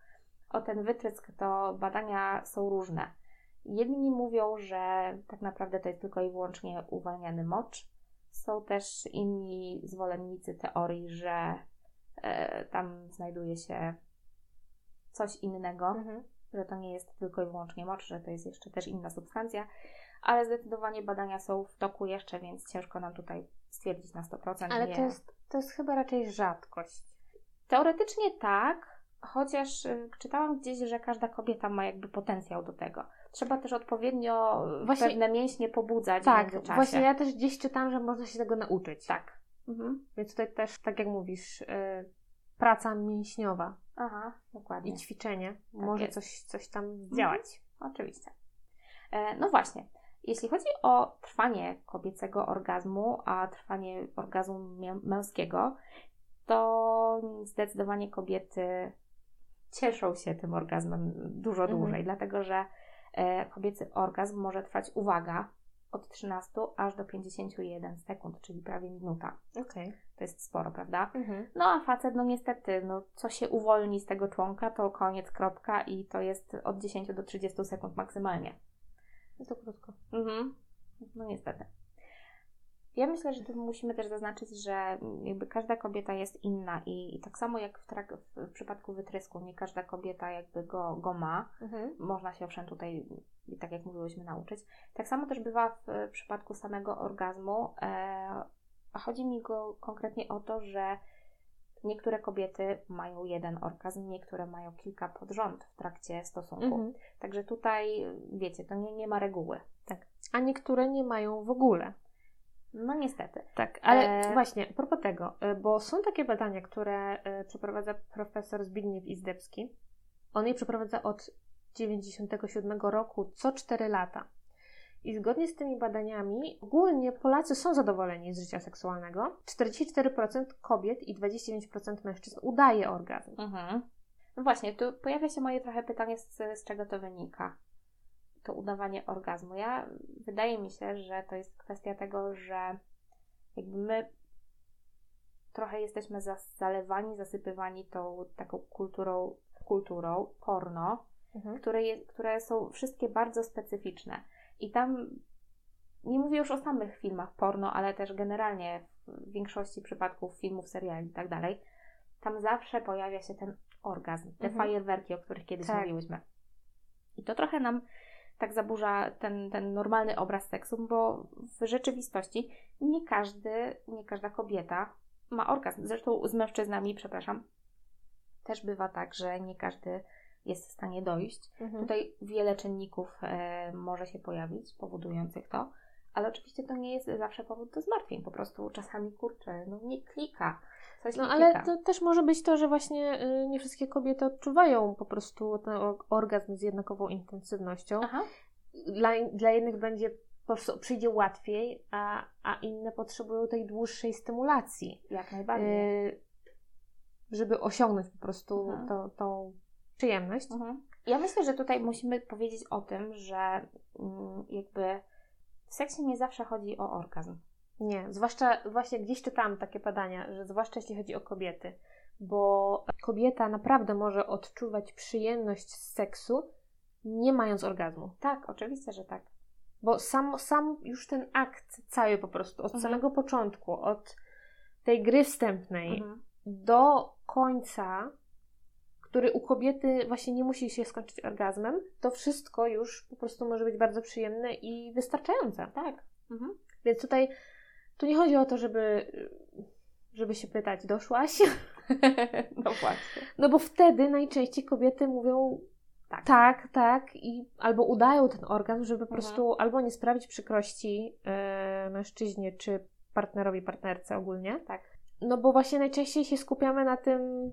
o ten wytrysk, to badania są różne. Jedni mówią, że tak naprawdę to jest tylko i wyłącznie uwalniany mocz. Są też inni zwolennicy teorii, że e, tam znajduje się coś innego, Mhm. że to nie jest tylko i wyłącznie mocz, że to jest jeszcze też inna substancja, ale zdecydowanie badania są w toku jeszcze, więc ciężko nam tutaj stwierdzić na 100%. Ale nie. to jest, to jest chyba raczej rzadkość. Teoretycznie tak, chociaż y, czytałam gdzieś, że każda kobieta ma jakby potencjał do tego. Trzeba też odpowiednio Właśnie- pewne mięśnie pobudzać w Tak, międzyczasie. właśnie ja też gdzieś czytałam, że można się tego nauczyć. Tak. Mhm. Więc tutaj też, tak jak mówisz, y, praca mięśniowa Aha, dokładnie. i ćwiczenie może jest. coś, coś tam zdziałać. Oczywiście. E, No właśnie. Jeśli chodzi o trwanie kobiecego orgazmu, a trwanie orgazmu mę- męskiego, to zdecydowanie kobiety cieszą się tym orgazmem dużo Mhm. dłużej, dlatego że e, kobiecy orgazm może trwać, uwaga, od 13 aż do 51 sekund, czyli prawie minuta. Okej. To jest sporo, prawda? Mhm. No a facet, no niestety, no co się uwolni z tego członka, to koniec, kropka i to jest od 10 do 30 sekund maksymalnie. No to krótko. Mhm. No niestety. Ja myślę, że tu musimy też zaznaczyć, że jakby każda kobieta jest inna i, i tak samo jak w, trak- w, w przypadku wytrysku, nie każda kobieta jakby go, go ma. Mhm. Można się owszem tutaj, tak jak mówiłyśmy, nauczyć. Tak samo też bywa w przypadku samego orgazmu. E, chodzi mi go konkretnie o to, że niektóre kobiety mają jeden orgazm, niektóre mają kilka pod rząd w trakcie stosunku. Mhm. Także tutaj, wiecie, to nie, nie ma reguły. A niektóre nie mają w ogóle. No niestety. Tak, ale E, właśnie, a propos tego, y, bo są takie badania, które y, przeprowadza profesor Zbigniew Izdebski. On je przeprowadza od 97 roku, co 4 lata. I zgodnie z tymi badaniami, ogólnie Polacy są zadowoleni z życia seksualnego. 44% kobiet i 29% mężczyzn udaje orgazm. Mhm. No właśnie, tu pojawia się moje trochę pytanie, z, z czego to wynika. To udawanie orgazmu. Ja, wydaje mi się, że to jest kwestia tego, że jakby my trochę jesteśmy zalewani, zasypywani tą taką kulturą, kulturą porno, Mhm. które, je, które są wszystkie bardzo specyficzne. I tam nie mówię już o samych filmach porno, ale też generalnie w większości przypadków filmów, seriali i tak dalej, tam zawsze pojawia się ten orgazm, te Mhm. fajerwerki, o których kiedyś Tak. mówiłyśmy. I to trochę nam tak zaburza ten, ten normalny obraz seksu, bo w rzeczywistości nie każdy, nie każda kobieta ma orgazm. Zresztą z mężczyznami, przepraszam, też bywa tak, że nie każdy jest w stanie dojść. Mhm. Tutaj wiele czynników e, może się pojawić, powodujących to, ale oczywiście to nie jest zawsze powód do zmartwień. Po prostu czasami kurczę, no nie klika. Coś No nie ale klika. to też może być to, że właśnie y, nie wszystkie kobiety odczuwają po prostu ten orgazm z jednakową intensywnością. Aha. Dla, dla jednych będzie po prostu przyjdzie łatwiej, a, a inne potrzebują tej dłuższej stymulacji, Jak najbardziej. y, żeby osiągnąć po prostu Mhm. to, tą przyjemność. Mhm. Ja myślę, że tutaj musimy powiedzieć o tym, że mm, jakby w seksie nie zawsze chodzi o orgazm. Nie, zwłaszcza właśnie gdzieś czytałam takie badania, że zwłaszcza jeśli chodzi o kobiety, bo kobieta naprawdę może odczuwać przyjemność z seksu, nie mając orgazmu. Tak, oczywiście, że tak. Bo sam, sam już ten akt cały po prostu, od Mhm. samego początku, od tej gry wstępnej Mhm. do końca, który u kobiety właśnie nie musi się skończyć orgazmem, to wszystko już po prostu może być bardzo przyjemne i wystarczające. Tak. Mhm. Więc tutaj tu nie chodzi o to, żeby, żeby się pytać, doszłaś? no właśnie. No bo wtedy najczęściej kobiety mówią Tak. tak, tak i albo udają ten orgazm, żeby po Mhm. prostu albo nie sprawić przykrości e, mężczyźnie czy partnerowi, partnerce ogólnie. Tak. No bo właśnie najczęściej się skupiamy na tym,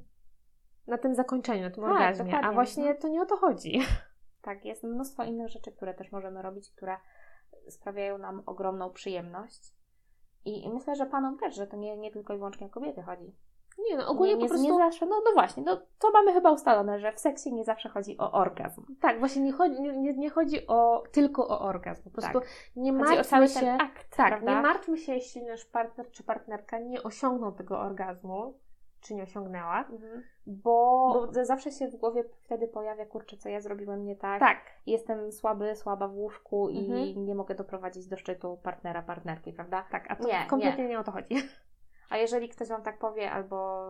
na tym zakończeniu, na tym Tak, orgazmie, dokładnie. a właśnie to nie o to chodzi. Tak, jest mnóstwo innych rzeczy, które też możemy robić, które sprawiają nam ogromną przyjemność. I i myślę, że panom też, że to nie, nie tylko i wyłącznie o kobiety chodzi. Nie no, ogólnie nie, nie, po prostu... nie zawsze, no, no właśnie, no to mamy chyba ustalone, że w seksie nie zawsze chodzi o orgazm. Tak, właśnie nie chodzi, nie, nie, nie chodzi o, tylko o orgazm. Po prostu nie Tak. O martwmy cały się... ten akt, tak, prawda? nie martwmy się, jeśli nasz partner czy partnerka nie osiągnął tego orgazmu, czy nie osiągnęła, Mhm. bo... Bo zawsze się w głowie wtedy pojawia, kurczę, co ja zrobiłem nie tak. tak, Jestem słaby, słaba w łóżku i Mhm. nie mogę doprowadzić do szczytu partnera, partnerki, prawda? tak, a to Nie, kompletnie nie. o to chodzi. A jeżeli ktoś Wam tak powie, albo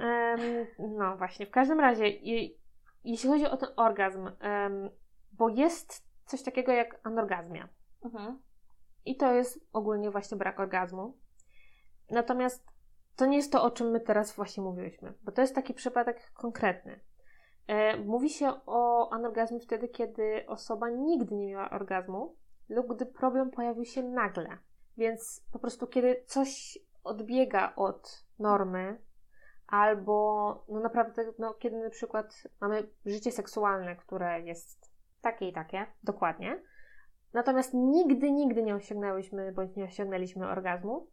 Em, no właśnie, w każdym razie, i, jeśli chodzi o ten orgazm, em, bo jest coś takiego jak anorgazmia. Mhm. I to jest ogólnie właśnie brak orgazmu. Natomiast to nie jest to, o czym my teraz właśnie mówiłyśmy, bo to jest taki przypadek konkretny. E, mówi się o anorgazmie wtedy, kiedy osoba nigdy nie miała orgazmu lub gdy problem pojawił się nagle. Więc po prostu, kiedy coś odbiega od normy, albo no naprawdę, no, kiedy na przykład mamy życie seksualne, które jest takie i takie. Dokładnie. Natomiast nigdy, nigdy nie osiągnęłyśmy bądź nie osiągnęliśmy orgazmu,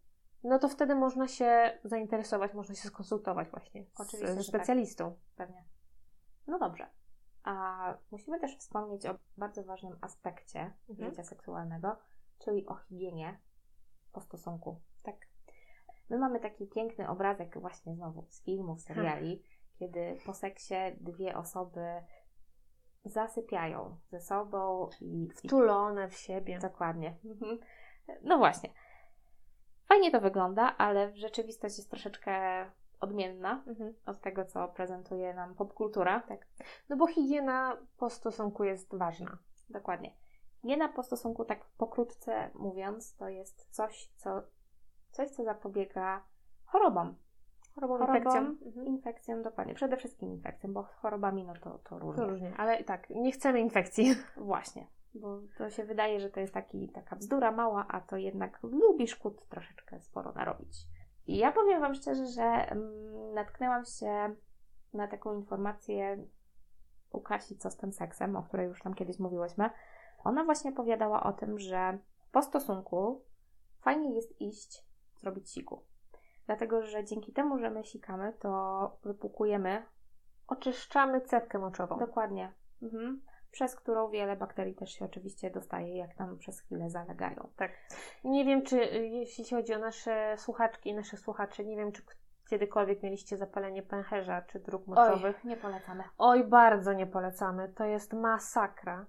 no to wtedy można się zainteresować, można się skonsultować właśnie Oczywiście, z, ze tak. specjalistą. Pewnie. No dobrze. A musimy też wspomnieć o bardzo ważnym aspekcie Mhm. życia seksualnego, czyli o higienie po stosunku. Tak. My mamy taki piękny obrazek właśnie znowu z filmów, seriali, kiedy po seksie dwie osoby zasypiają ze sobą i, i Wtulone w siebie. Dokładnie. Mhm. No właśnie. Fajnie to wygląda, ale w rzeczywistość jest troszeczkę odmienna Mhm. od tego, co prezentuje nam popkultura. Tak. No bo higiena po stosunku jest ważna. Dokładnie. Higiena po stosunku, tak pokrótce mówiąc, to jest coś, co, coś, co zapobiega chorobom. Chorobom, infekcją. Mhm. Infekcjom, dokładnie. Przede wszystkim infekcjom, bo chorobami no to, to różnie. To różnie, ale tak, nie chcemy infekcji. Właśnie. Bo to się wydaje, że to jest taki, taka bzdura mała, a to jednak lubi szkód troszeczkę sporo narobić. I ja powiem Wam szczerze, że mm, natknęłam się na taką informację u Kasi, co z tym seksem, o której już tam kiedyś mówiłyśmy. Ona właśnie opowiadała o tym, że po stosunku fajnie jest iść zrobić siku. Dlatego, że dzięki temu, że my sikamy, to wypłukujemy Oczyszczamy cewkę moczową. Dokładnie. Mhm. Przez którą wiele bakterii też się oczywiście dostaje, jak tam przez chwilę zalegają. Tak. Nie wiem, czy y, jeśli chodzi o nasze słuchaczki i naszych słuchaczy, nie wiem, czy kiedykolwiek mieliście zapalenie pęcherza czy dróg moczowych. nie polecamy. Oj, bardzo nie polecamy. To jest masakra.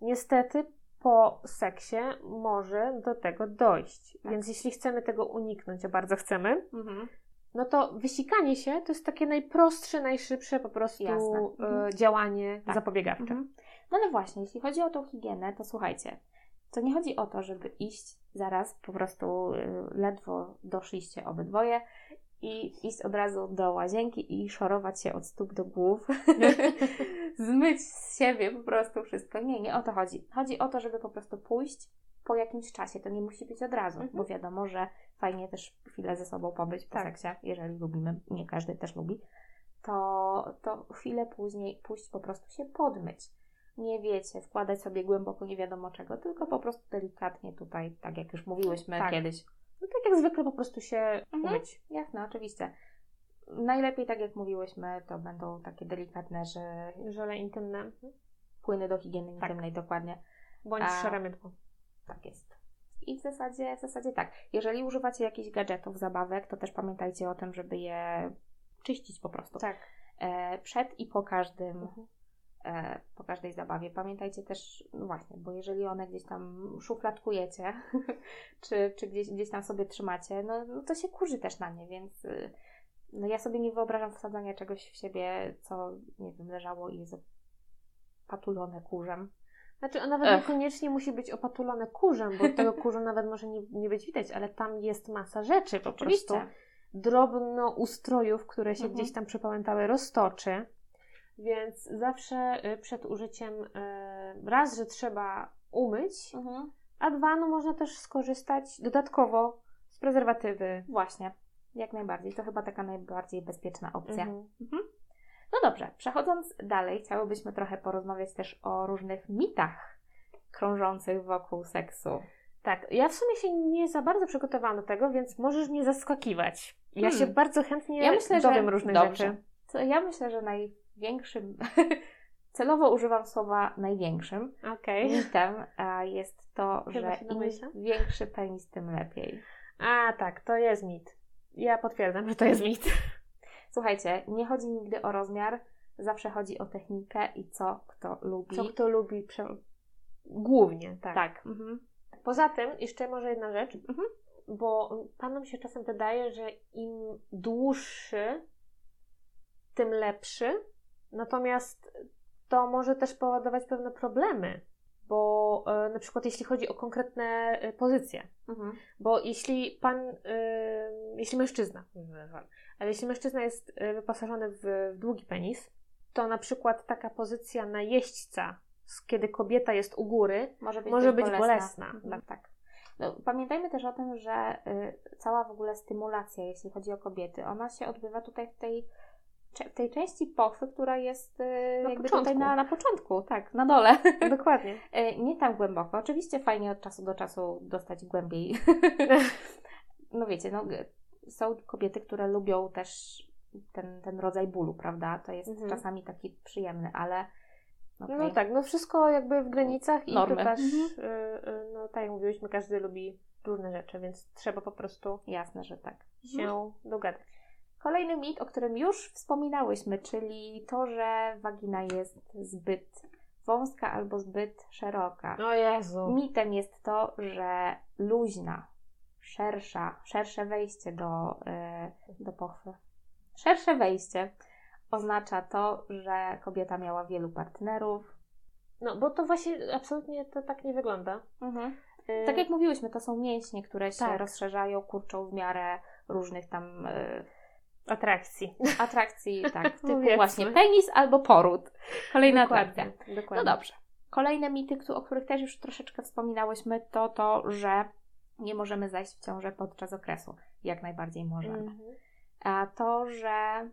Niestety po seksie może do tego dojść. Tak. Więc jeśli chcemy tego uniknąć, a bardzo chcemy, Mhm. No to wysikanie się to jest takie najprostsze, najszybsze po prostu e, Mhm. działanie Tak. zapobiegawcze. Mhm. No ale właśnie, jeśli chodzi o tą higienę, to słuchajcie, to nie chodzi o to, żeby iść zaraz, po prostu y, ledwo doszliście obydwoje i iść od razu do łazienki i szorować się od stóp do głów, zmyć z siebie po prostu wszystko. Nie, nie o to chodzi. Chodzi o to, żeby po prostu pójść po jakimś czasie. To nie musi być od razu, Mhm. bo wiadomo, że fajnie też chwilę ze sobą pobyć po Tak. seksie, jeżeli lubimy, nie każdy też lubi, to, to chwilę później pójść po prostu się podmyć. Nie wiecie, wkładać sobie głęboko nie wiadomo czego, tylko po prostu delikatnie tutaj, tak jak już mówiłyśmy Tak. kiedyś. No tak jak zwykle po prostu się Mhm. umyć. Jasne, oczywiście. Najlepiej, tak jak mówiłyśmy, to będą takie delikatne, że Żele intymne. płyny do higieny Tak. intymnej dokładnie. Bądź A- mydło. Tak jest. I w zasadzie, w zasadzie tak. Jeżeli używacie jakichś gadżetów, zabawek, to też pamiętajcie o tym, żeby je czyścić po prostu. Tak. E, przed i po każdym, Mhm. e, po każdej zabawie. Pamiętajcie też, no właśnie, bo jeżeli one gdzieś tam szufladkujecie, czy, czy gdzieś, gdzieś tam sobie trzymacie, no, no to się kurzy też na nie, więc y, no ja sobie nie wyobrażam wsadzania czegoś w siebie, co, nie wiem, leżało i jest patulone kurzem. Znaczy, a nawet Ech. niekoniecznie musi być opatulone kurzem, bo tego kurzu nawet może nie, nie być widać, ale tam jest masa rzeczy po prostu. Drobno ustrojów, które się Mhm. gdzieś tam przypamiętały, roztoczy. Więc zawsze y, przed użyciem y, raz, że trzeba umyć, Mhm. a dwa, no można też skorzystać dodatkowo z prezerwatywy. Właśnie. Jak najbardziej. To chyba taka najbardziej bezpieczna opcja. Mhm. No dobrze, przechodząc dalej, chciałybyśmy trochę porozmawiać też o różnych mitach krążących wokół seksu. Tak, ja w sumie się nie za bardzo przygotowałam do tego, więc możesz mnie zaskakiwać. Ja Hmm. się bardzo chętnie Ja myślę, dowiem że różnych dobrze. rzeczy. To ja myślę, że największym, celowo używam słowa największym Okej. mitem jest to, Chyba że im większy penis, tym lepiej. A tak, to jest mit. Ja potwierdzam, że to jest mit. Słuchajcie, nie chodzi nigdy o rozmiar, zawsze chodzi o technikę i co kto lubi. Co kto lubi prze... głównie, tak. Tak. Mhm. Poza tym, jeszcze może jedna rzecz, Mhm. bo panom się czasem wydaje, że im dłuższy, tym lepszy. Natomiast to może też powodować pewne problemy, bo e, na przykład jeśli chodzi o konkretne e, pozycje, Mhm. bo jeśli pan, y, jeśli mężczyzna, ale jeśli mężczyzna jest wyposażony w, w długi penis, to na przykład taka pozycja na jeźdźca, kiedy kobieta jest u góry, Może być, może być bolesna. bolesna. Tak, tak. No, pamiętajmy też o tym, że y, cała w ogóle stymulacja, jeśli chodzi o kobiety, ona się odbywa tutaj w tej, tej części pochwy, która jest y, Na jakby początku. tutaj na, na początku, tak, na dole. Dokładnie. Y, Nie tam głęboko. Oczywiście fajnie od czasu do czasu dostać głębiej. no wiecie, no, są kobiety, które lubią też ten, ten rodzaj bólu, prawda? To jest Mhm. czasami taki przyjemny, ale okej. No tak, no wszystko jakby w granicach i Normy. to też, Mhm. y, y, no tak jak mówiłyśmy, każdy lubi różne rzeczy, więc trzeba po prostu Jasne, że tak. się dogadać. Kolejny mit, o którym już wspominałyśmy, czyli to, że wagina jest zbyt wąska albo zbyt szeroka. O Jezu. Mitem jest to, że luźna, szersza, szersze wejście do, e, do pochwy. Szersze wejście oznacza to, że kobieta miała wielu partnerów. No bo to właśnie absolutnie to tak nie wygląda. Y, Tak jak mówiłyśmy, to są mięśnie, które się Tak. rozszerzają, kurczą w miarę różnych tam e, atrakcji. atrakcji, tak, typu właśnie penis albo poród. Kolejna atrakcja. Dokładnie. No Dokładnie. dobrze. Kolejne mity, o których też już troszeczkę wspominałyśmy, to to, że nie możemy zajść w ciążę podczas okresu. Jak najbardziej możemy. Mhm. A to, że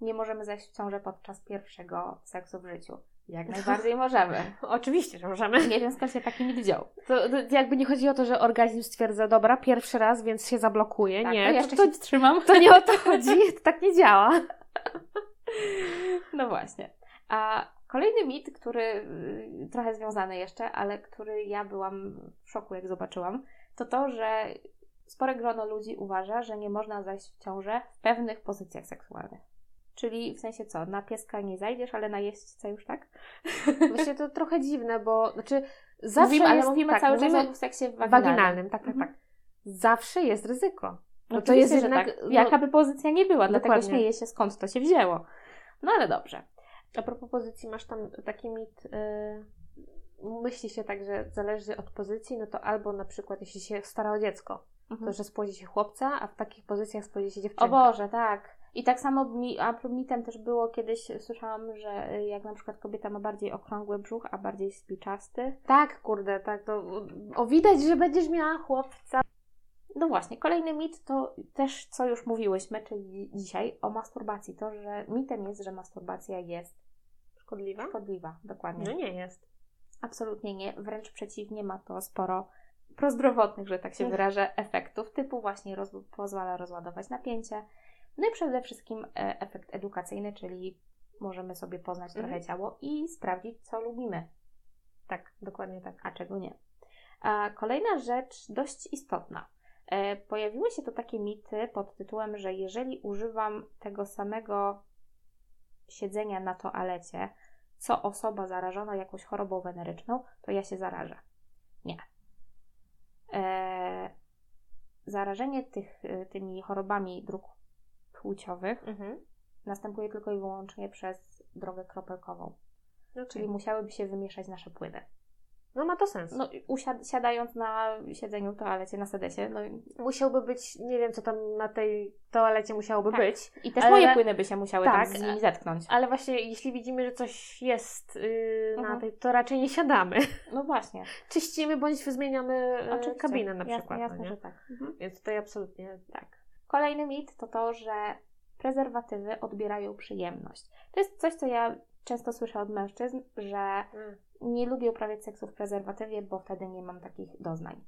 nie możemy zajść w ciążę podczas pierwszego seksu w życiu. Jak najbardziej możemy. Oczywiście, że możemy. Nie wiem skąd się taki mit wziął. To, to jakby nie chodzi o to, że organizm stwierdza, dobra, pierwszy raz, więc się zablokuje. Tak, nie, to jeszcze to, się wstrzymam. to nie o to chodzi, to tak nie działa. No właśnie. A kolejny mit, który y, trochę związany jeszcze, ale który ja byłam w szoku, jak zobaczyłam, to to, że spore grono ludzi uważa, że nie można zajść w ciążę w pewnych pozycjach seksualnych. Czyli w sensie co, na pieska nie zajdziesz, ale na jeźdźca już tak? Właśnie to trochę dziwne, bo znaczy zawsze mówimy, ale jest, mówimy tak, cały mówimy czas o seksie waginalnym. waginalnym. tak, tak, Mhm. tak. Zawsze jest ryzyko. No to jest jednak- tak. no- Jaka by pozycja nie była, dlatego Dokładnie. śmieję się skąd to się wzięło. No ale dobrze. A propos pozycji, masz tam taki mit, yy, myśli się tak, że zależy od pozycji, no to albo na przykład jeśli się stara o dziecko, to że spłodzi się chłopca, a w takich pozycjach spłodzi się dziewczynka. O Boże, tak. I tak samo mi, a mitem też było kiedyś, słyszałam, że y, jak na przykład kobieta ma bardziej okrągły brzuch, a bardziej spiczasty. Tak, kurde, tak, to o widać, że będziesz miała chłopca. No właśnie, kolejny mit to też, co już mówiłyśmy, czyli dzisiaj o masturbacji. To, że mitem jest, że masturbacja jest Szkodliwa? szkodliwa. Dokładnie. No nie jest. Absolutnie nie. Wręcz przeciwnie, ma to sporo prozdrowotnych, że tak się wyrażę, efektów, typu właśnie roz, pozwala rozładować napięcie. No i przede wszystkim e, efekt edukacyjny, czyli możemy sobie poznać Mhm. trochę ciało i sprawdzić, co lubimy, Tak, dokładnie tak. a czego nie. A kolejna rzecz dość istotna. E, pojawiły się to takie mity pod tytułem, że jeżeli używam tego samego siedzenia na toalecie, co osoba zarażona jakąś chorobą weneryczną, to ja się zarażę. Nie. E, zarażenie tych, tymi chorobami dróg płciowych Mhm. następuje tylko i wyłącznie przez drogę kropelkową, Okay. czyli musiałyby się wymieszać nasze płyny. No ma to sens. No, usiad- siadając na siedzeniu w toalecie, na sedesie, no Musiałby być, nie wiem co tam na tej toalecie musiałoby Tak. być, i też Ale- moje płyny by się musiały Tak, tam z nimi zetknąć. ale właśnie jeśli widzimy, że coś jest yy, na Mhm. tej, to raczej nie siadamy. No właśnie. Czyścimy bądź zmieniamy Oczywiście. kabinę na jasne, przykład. Jasne, no nie? że tak. Mhm. Więc tutaj absolutnie tak. Kolejny mit to to, że prezerwatywy odbierają przyjemność. To jest coś, co ja często słyszę od mężczyzn, że Mm. nie lubię uprawiać seksu w prezerwatywie, bo wtedy nie mam takich doznań.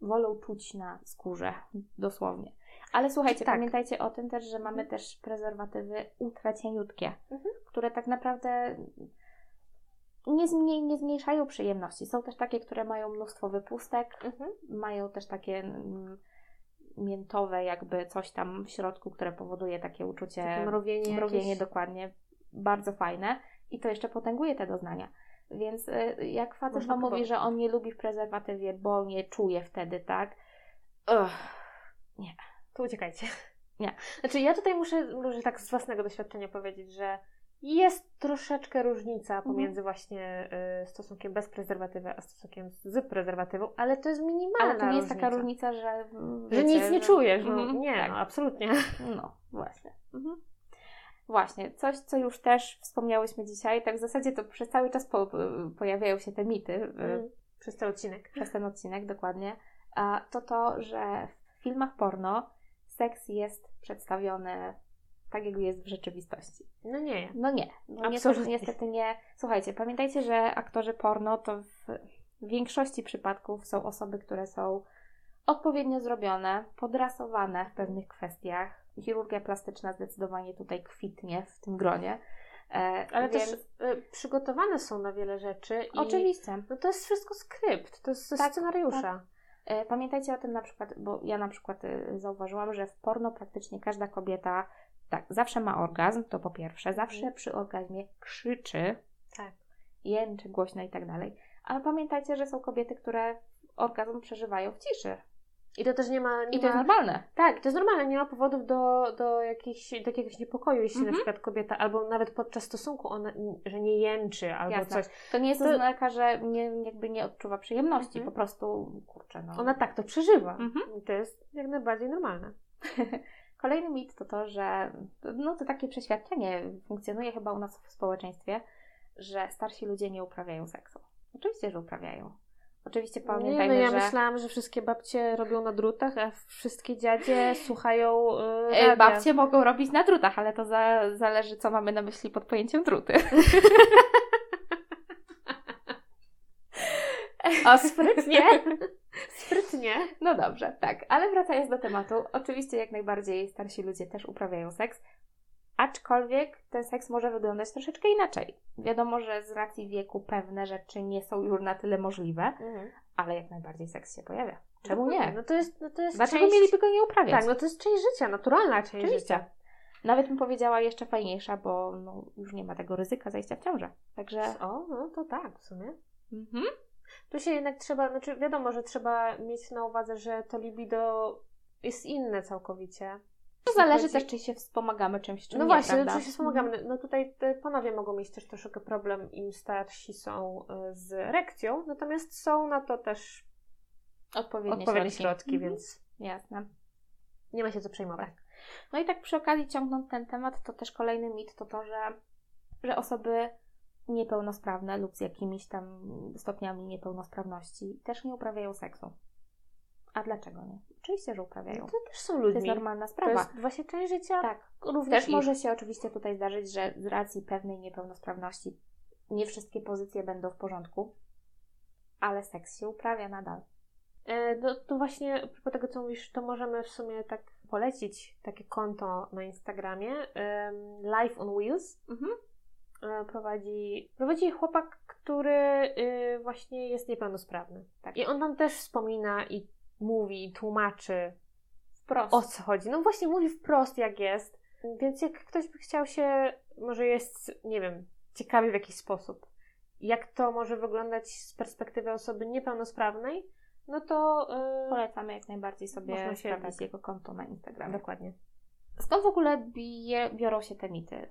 Wolą czuć na skórze, dosłownie. Ale słuchajcie, Tak. pamiętajcie o tym też, że mamy też prezerwatywy ultracieniutkie, Mhm. które tak naprawdę nie, zmniej, nie zmniejszają przyjemności. Są też takie, które mają mnóstwo wypustek, Mhm. mają też takie mm, miętowe jakby coś tam w środku, które powoduje takie uczucie Takie mrowienie, mrowienie jakieś. dokładnie, bardzo fajne i to jeszcze potęguje te doznania. Więc y, jak facet Można mówi, próbować. że on nie lubi w prezerwatywie, bo nie czuje wtedy, tak? Ugh. To uciekajcie. Nie. Znaczy ja tutaj muszę, może tak z własnego doświadczenia powiedzieć, że jest troszeczkę różnica Mhm. pomiędzy właśnie y, stosunkiem bez prezerwatywy, a stosunkiem z prezerwatywą, ale to jest minimalna Ale to nie jest różnica. taka różnica, że Że wiecie, nic nie czujesz, no Mhm, nie, tak. no absolutnie. No, właśnie. Mhm. Właśnie, coś, co już też wspomniałyśmy dzisiaj, tak w zasadzie to przez cały czas po, pojawiają się te mity y, Mm. Przez cały odcinek. przez ten odcinek dokładnie, a to to, że w filmach porno seks jest przedstawiony tak, jak jest w rzeczywistości. No nie. No nie, no Absolutnie. niestety nie. Słuchajcie, pamiętajcie, że aktorzy porno to w większości przypadków są osoby, które są odpowiednio zrobione, podrasowane w pewnych kwestiach. Chirurgia plastyczna zdecydowanie tutaj kwitnie w tym gronie. E, Ale więc... też przygotowane są na wiele rzeczy i Oczywiście. no to jest wszystko skrypt, to jest Tak, scenariusza. E, Pamiętajcie o tym na przykład, bo ja na przykład e, zauważyłam, że w porno praktycznie każda kobieta tak, zawsze ma orgazm, to po pierwsze, zawsze Mhm. przy orgazmie krzyczy, Tak. jęczy głośno i tak dalej. Ale pamiętajcie, że są kobiety, które orgazm przeżywają w ciszy. I to też nie ma... Nie I to jest ma... normalne. Tak, to jest normalne, nie ma powodów do, do, jakichś, do jakiegoś niepokoju, jeśli Mhm. na przykład kobieta, albo nawet podczas stosunku, ona, że nie jęczy, albo Jasne. coś. To nie jest To- oznaka, że nie, jakby nie odczuwa przyjemności, Mhm. po prostu, kurczę, no. Ona tak to przeżywa. Mhm. I to jest jak najbardziej normalne. Kolejny mit to to, że no to takie przeświadczenie funkcjonuje chyba u nas w społeczeństwie, że starsi ludzie nie uprawiają seksu. Oczywiście, że uprawiają. Oczywiście Nie, no pamiętajmy, ja że myślałam, że wszystkie babcie robią na drutach, a wszystkie dziadzie słuchają yy, babcie mogą robić na drutach, ale to za, zależy, co mamy na myśli pod pojęciem druty. O, sprytnie! sprytnie. No dobrze, tak. Ale wracając do tematu, oczywiście jak najbardziej starsi ludzie też uprawiają seks, aczkolwiek ten seks może wyglądać troszeczkę inaczej. Wiadomo, że z racji wieku pewne rzeczy nie są już na tyle możliwe, ale jak najbardziej seks się pojawia. Czemu nie? No to jest, no to jest Dlaczego część... mieliby go nie uprawiać? Tak, no to jest część życia, naturalna część Oczywiście. życia. Nawet bym powiedziała jeszcze fajniejsza, bo no, już nie ma tego ryzyka zajścia w ciążę. Także. O, no to tak, w sumie. Mhm. Tu się jednak trzeba, znaczy wiadomo, że trzeba mieć na uwadze, że to libido jest inne całkowicie. To zależy chodzi- też, czy się wspomagamy czymś, czy No nie, właśnie, prawda? no, czy się wspomagamy. No tutaj te panowie mogą mieć też troszeczkę problem, im starsi są y, z erekcją, natomiast są na to też Odpowiednie, odpowiednie środki. środki, Mhm. więc Jasne. nie ma się co przejmować. No i tak przy okazji ciągnąc ten temat, to też kolejny mit to to, że, że osoby niepełnosprawne lub z jakimiś tam stopniami niepełnosprawności też nie uprawiają seksu. A dlaczego nie? Oczywiście, że uprawiają. To też są To ludźmi. jest normalna To sprawa. jest właśnie część życia Tak. również Też ich. może się oczywiście tutaj zdarzyć, że z racji pewnej niepełnosprawności nie wszystkie pozycje będą w porządku, ale seks się uprawia nadal. E, No to właśnie propos tego, co mówisz, to możemy w sumie tak polecić takie konto na Instagramie. em, Life on Wheels. Mhm. E, Prowadzi, prowadzi chłopak, który y, właśnie jest niepełnosprawny. Tak. I on tam też wspomina i mówi, tłumaczy Wprost. o co chodzi. No właśnie mówi wprost jak jest. Więc jak ktoś by chciał się, może jest, nie wiem, ciekawy w jakiś sposób, jak to może wyglądać z perspektywy osoby niepełnosprawnej, no to y, Polecamy jak najbardziej sobie sprawdzić tak- jego konto na Instagramie. dokładnie. Skąd w ogóle bije, biorą się te mity?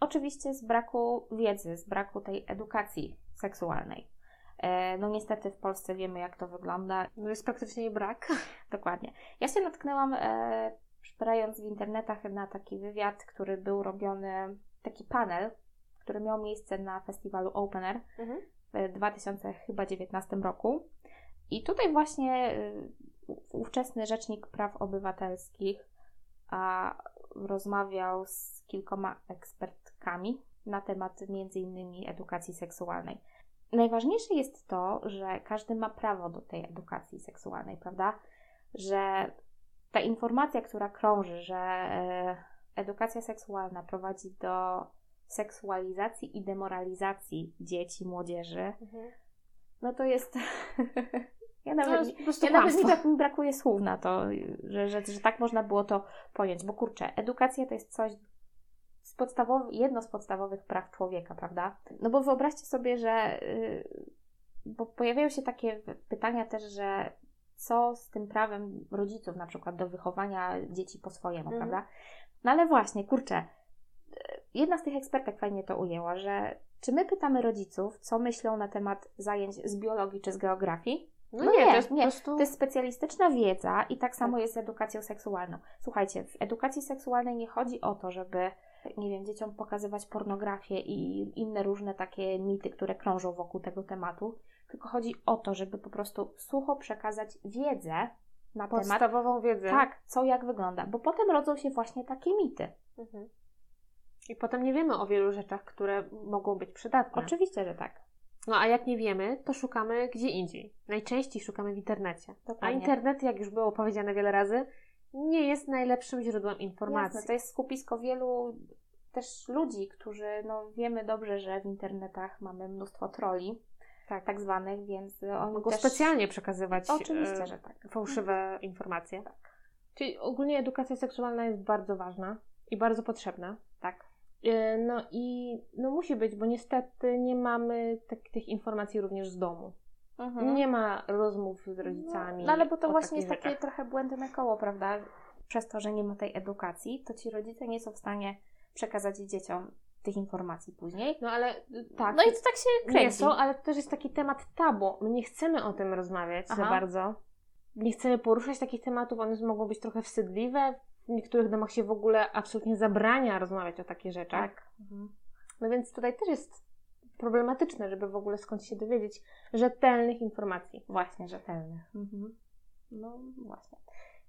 Oczywiście z braku wiedzy, z braku tej edukacji seksualnej. E, no niestety w Polsce wiemy, jak to wygląda. No jest praktycznie brak. Dokładnie. Ja się natknęłam, e, szperając w internetach, na taki wywiad, który był robiony, taki panel, który miał miejsce na festiwalu Open Air Mhm. w 2019 roku. I tutaj właśnie y, ówczesny Rzecznik Praw Obywatelskich a rozmawiał z kilkoma ekspertkami na temat między innymi edukacji seksualnej. Najważniejsze jest to, że każdy ma prawo do tej edukacji seksualnej, prawda? Że ta informacja, która krąży, że e, edukacja seksualna prowadzi do seksualizacji i demoralizacji dzieci, młodzieży, mhm. no to jest. ja nawet, ja nawet mi tak brakuje słów na to, że, że, że tak można było to pojąć, bo kurczę, edukacja to jest coś z podstawowych, jedno z podstawowych praw człowieka, prawda? No bo wyobraźcie sobie, że. Yy, bo pojawiają się takie pytania też, że co z tym prawem rodziców na przykład do wychowania dzieci po swojemu, mhm. prawda? No ale właśnie, kurczę, jedna z tych ekspertek fajnie to ujęła, że czy my pytamy rodziców, co myślą na temat zajęć z biologii czy z geografii? No, no nie, nie, to jest, nie. Prostu... to jest specjalistyczna wiedza i tak samo tak. jest z edukacją seksualną. Słuchajcie, w edukacji seksualnej nie chodzi o to, żeby nie wiem, dzieciom pokazywać pornografię i inne różne takie mity, które krążą wokół tego tematu, tylko chodzi o to, żeby po prostu sucho przekazać wiedzę na temat. Podstawową wiedzę. Tak, co jak wygląda, bo potem rodzą się właśnie takie mity. Mhm. I potem nie wiemy o wielu rzeczach, które mogą być przydatne. Oczywiście, że tak. No a jak nie wiemy, to szukamy gdzie indziej. Najczęściej szukamy w internecie. Dokładnie. A internet, jak już było powiedziane wiele razy, nie jest najlepszym źródłem informacji. Jasne, to jest skupisko wielu też ludzi, którzy, no wiemy dobrze, że w internetach mamy mnóstwo troli, tak, tak zwanych, więc oni mogą też... specjalnie przekazywać Oczywiście, e, że tak. fałszywe mhm. informacje. Tak. Czyli ogólnie edukacja seksualna jest bardzo ważna i bardzo potrzebna. E, no i no musi być, bo niestety nie mamy tak, tych informacji również z domu. Mhm. Nie ma rozmów z rodzicami. No, no ale bo to właśnie jest takie trochę błędne koło, prawda? Przez to, że nie ma tej edukacji, to ci rodzice nie są w stanie przekazać dzieciom tych informacji później. No ale tak. No i to tak się kręci. Nie są, ale to też jest taki temat tabu. My nie chcemy o tym rozmawiać Aha. za bardzo. Nie chcemy poruszać takich tematów, one mogą być trochę wstydliwe. W niektórych domach się w ogóle absolutnie zabrania rozmawiać o takich rzeczach. Tak. Mhm. No więc tutaj też jest problematyczne, żeby w ogóle skąd się dowiedzieć rzetelnych informacji. Właśnie, rzetelnych. Mhm. No właśnie.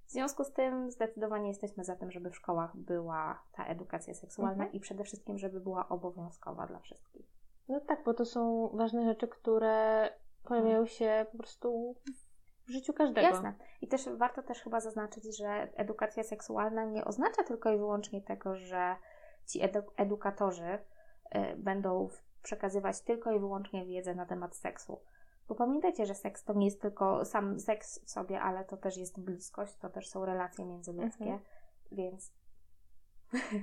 W związku z tym zdecydowanie jesteśmy za tym, żeby w szkołach była ta edukacja seksualna mhm. i przede wszystkim, żeby była obowiązkowa dla wszystkich. No tak, bo to są ważne rzeczy, które pojawiają się po prostu w życiu każdego. Jasne. I też warto też chyba zaznaczyć, że edukacja seksualna nie oznacza tylko i wyłącznie tego, że ci edu edukatorzy y, będą przekazywać tylko i wyłącznie wiedzę na temat seksu. Bo pamiętajcie, że seks to nie jest tylko sam seks w sobie, ale to też jest bliskość, to też są relacje międzyludzkie, mhm. więc.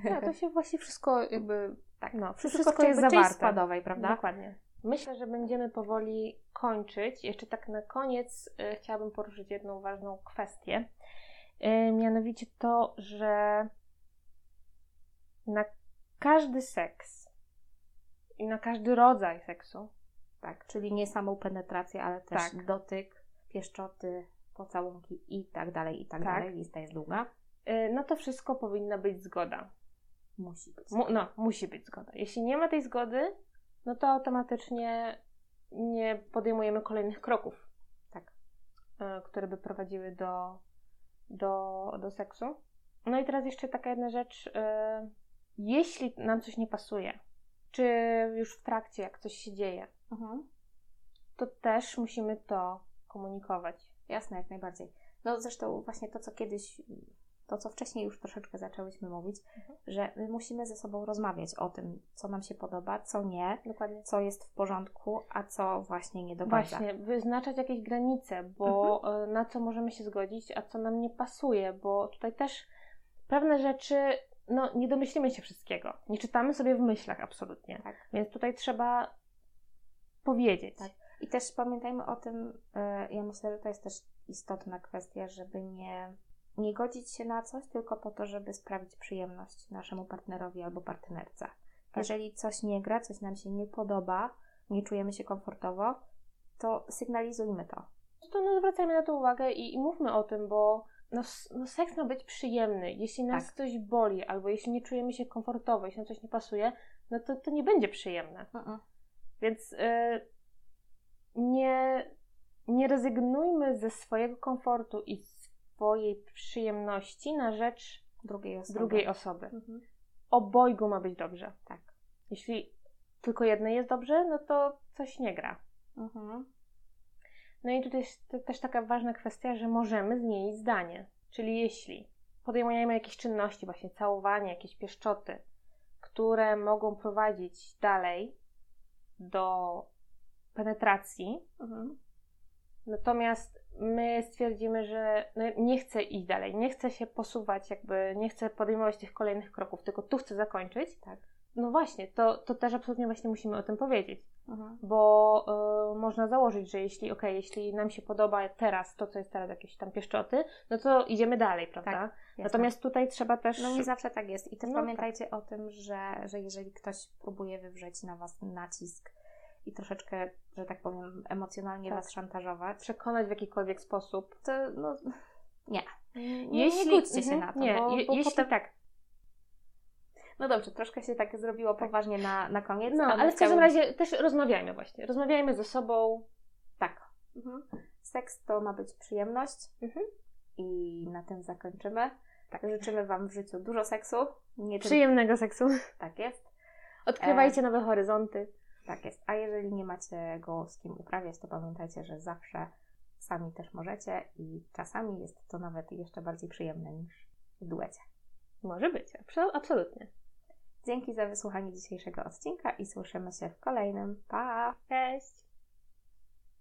No, to się właśnie wszystko jakby. Tak, no, wszystko, wszystko jest zawarte. składowej, prawda? Dokładnie. Myślę, że będziemy powoli kończyć. Jeszcze tak na koniec y, chciałabym poruszyć jedną ważną kwestię. Y, mianowicie to, że na każdy seks i na każdy rodzaj seksu tak, czyli nie samą penetrację, ale też tak. dotyk, pieszczoty, pocałunki i tak dalej, i tak, tak. dalej. Lista jest długa. Yy, no to wszystko powinna być zgoda. Musi być. Mu, no, musi być zgoda. Jeśli nie ma tej zgody, no to automatycznie nie podejmujemy kolejnych kroków, tak, yy, które by prowadziły do, do, do seksu. No i teraz jeszcze taka jedna rzecz. Yy, jeśli nam coś nie pasuje, czy już w trakcie, jak coś się dzieje, mhm. to też musimy to komunikować. Jasne, jak najbardziej. No zresztą właśnie to, co kiedyś, to co wcześniej już troszeczkę zaczęłyśmy mówić, mhm. że my musimy ze sobą rozmawiać o tym, co nam się podoba, co nie, Dokładnie. co jest w porządku, a co właśnie nie do końca. Właśnie, wyznaczać jakieś granice, bo mhm. E, na co możemy się zgodzić, a co nam nie pasuje, bo tutaj też pewne rzeczy no, nie domyślimy się wszystkiego. Nie czytamy sobie w myślach absolutnie. Tak. Więc tutaj trzeba powiedzieć. Tak. I też pamiętajmy o tym, e, ja myślę, że to jest też istotna kwestia, żeby nie, nie godzić się na coś tylko po to, żeby sprawić przyjemność naszemu partnerowi albo partnerce. Tak. Jeżeli coś nie gra, coś nam się nie podoba, nie czujemy się komfortowo, to sygnalizujmy to. To no, zwracajmy na to uwagę i, i mówmy o tym, bo no, no seks ma być przyjemny. Jeśli nas tak. coś boli, albo jeśli nie czujemy się komfortowo, jeśli nam coś nie pasuje, no to, to nie będzie przyjemne. Uh-uh. Więc y, nie, nie rezygnujmy ze swojego komfortu i swojej przyjemności na rzecz drugiej osoby. drugiej osoby. Mhm. Obojgu ma być dobrze. Tak. Jeśli tylko jednej jest dobrze, no to coś nie gra. Mhm. No i tutaj jest te- też taka ważna kwestia, że możemy zmienić zdanie. Czyli jeśli podejmujemy jakieś czynności, właśnie całowanie, jakieś pieszczoty, które mogą prowadzić dalej do penetracji, Mhm. natomiast my stwierdzimy, że no, nie chcę iść dalej, nie chcę się posuwać, jakby nie chcę podejmować tych kolejnych kroków, tylko tu chcę zakończyć, Tak. no właśnie, to, to też absolutnie właśnie musimy o tym powiedzieć. Mhm. bo y, można założyć, że jeśli, okej, jeśli nam się podoba teraz to, co jest teraz jakieś tam pieszczoty, no to idziemy dalej, prawda? Tak. Natomiast tutaj trzeba też. No i zawsze tak jest. I też No pamiętajcie o tym, że, że jeżeli ktoś próbuje wywrzeć na Was nacisk i troszeczkę, że tak powiem, emocjonalnie Tak. Was szantażować, przekonać w jakikolwiek sposób. to no, nie. Jeśli, nie się Mhm, na to, Nie, bo, bo jeśli potem... tak. No dobrze, troszkę się tak zrobiło poważnie na, na koniec. No, ale w każdym razie też rozmawiajmy właśnie. Rozmawiajmy ze sobą. Tak. Mhm. Seks to ma być przyjemność Mhm. i na tym zakończymy. Tak. Życzymy Wam w życiu dużo seksu. Nie Przyjemnego seksu. tak jest. Odkrywajcie nowe horyzonty. Tak jest. A jeżeli nie macie go z kim uprawiać, to pamiętajcie, że zawsze sami też możecie i czasami jest to nawet jeszcze bardziej przyjemne niż w duecie. Może być, abso- absolutnie. Dzięki za wysłuchanie dzisiejszego odcinka i słyszymy się w kolejnym. Pa! Cześć!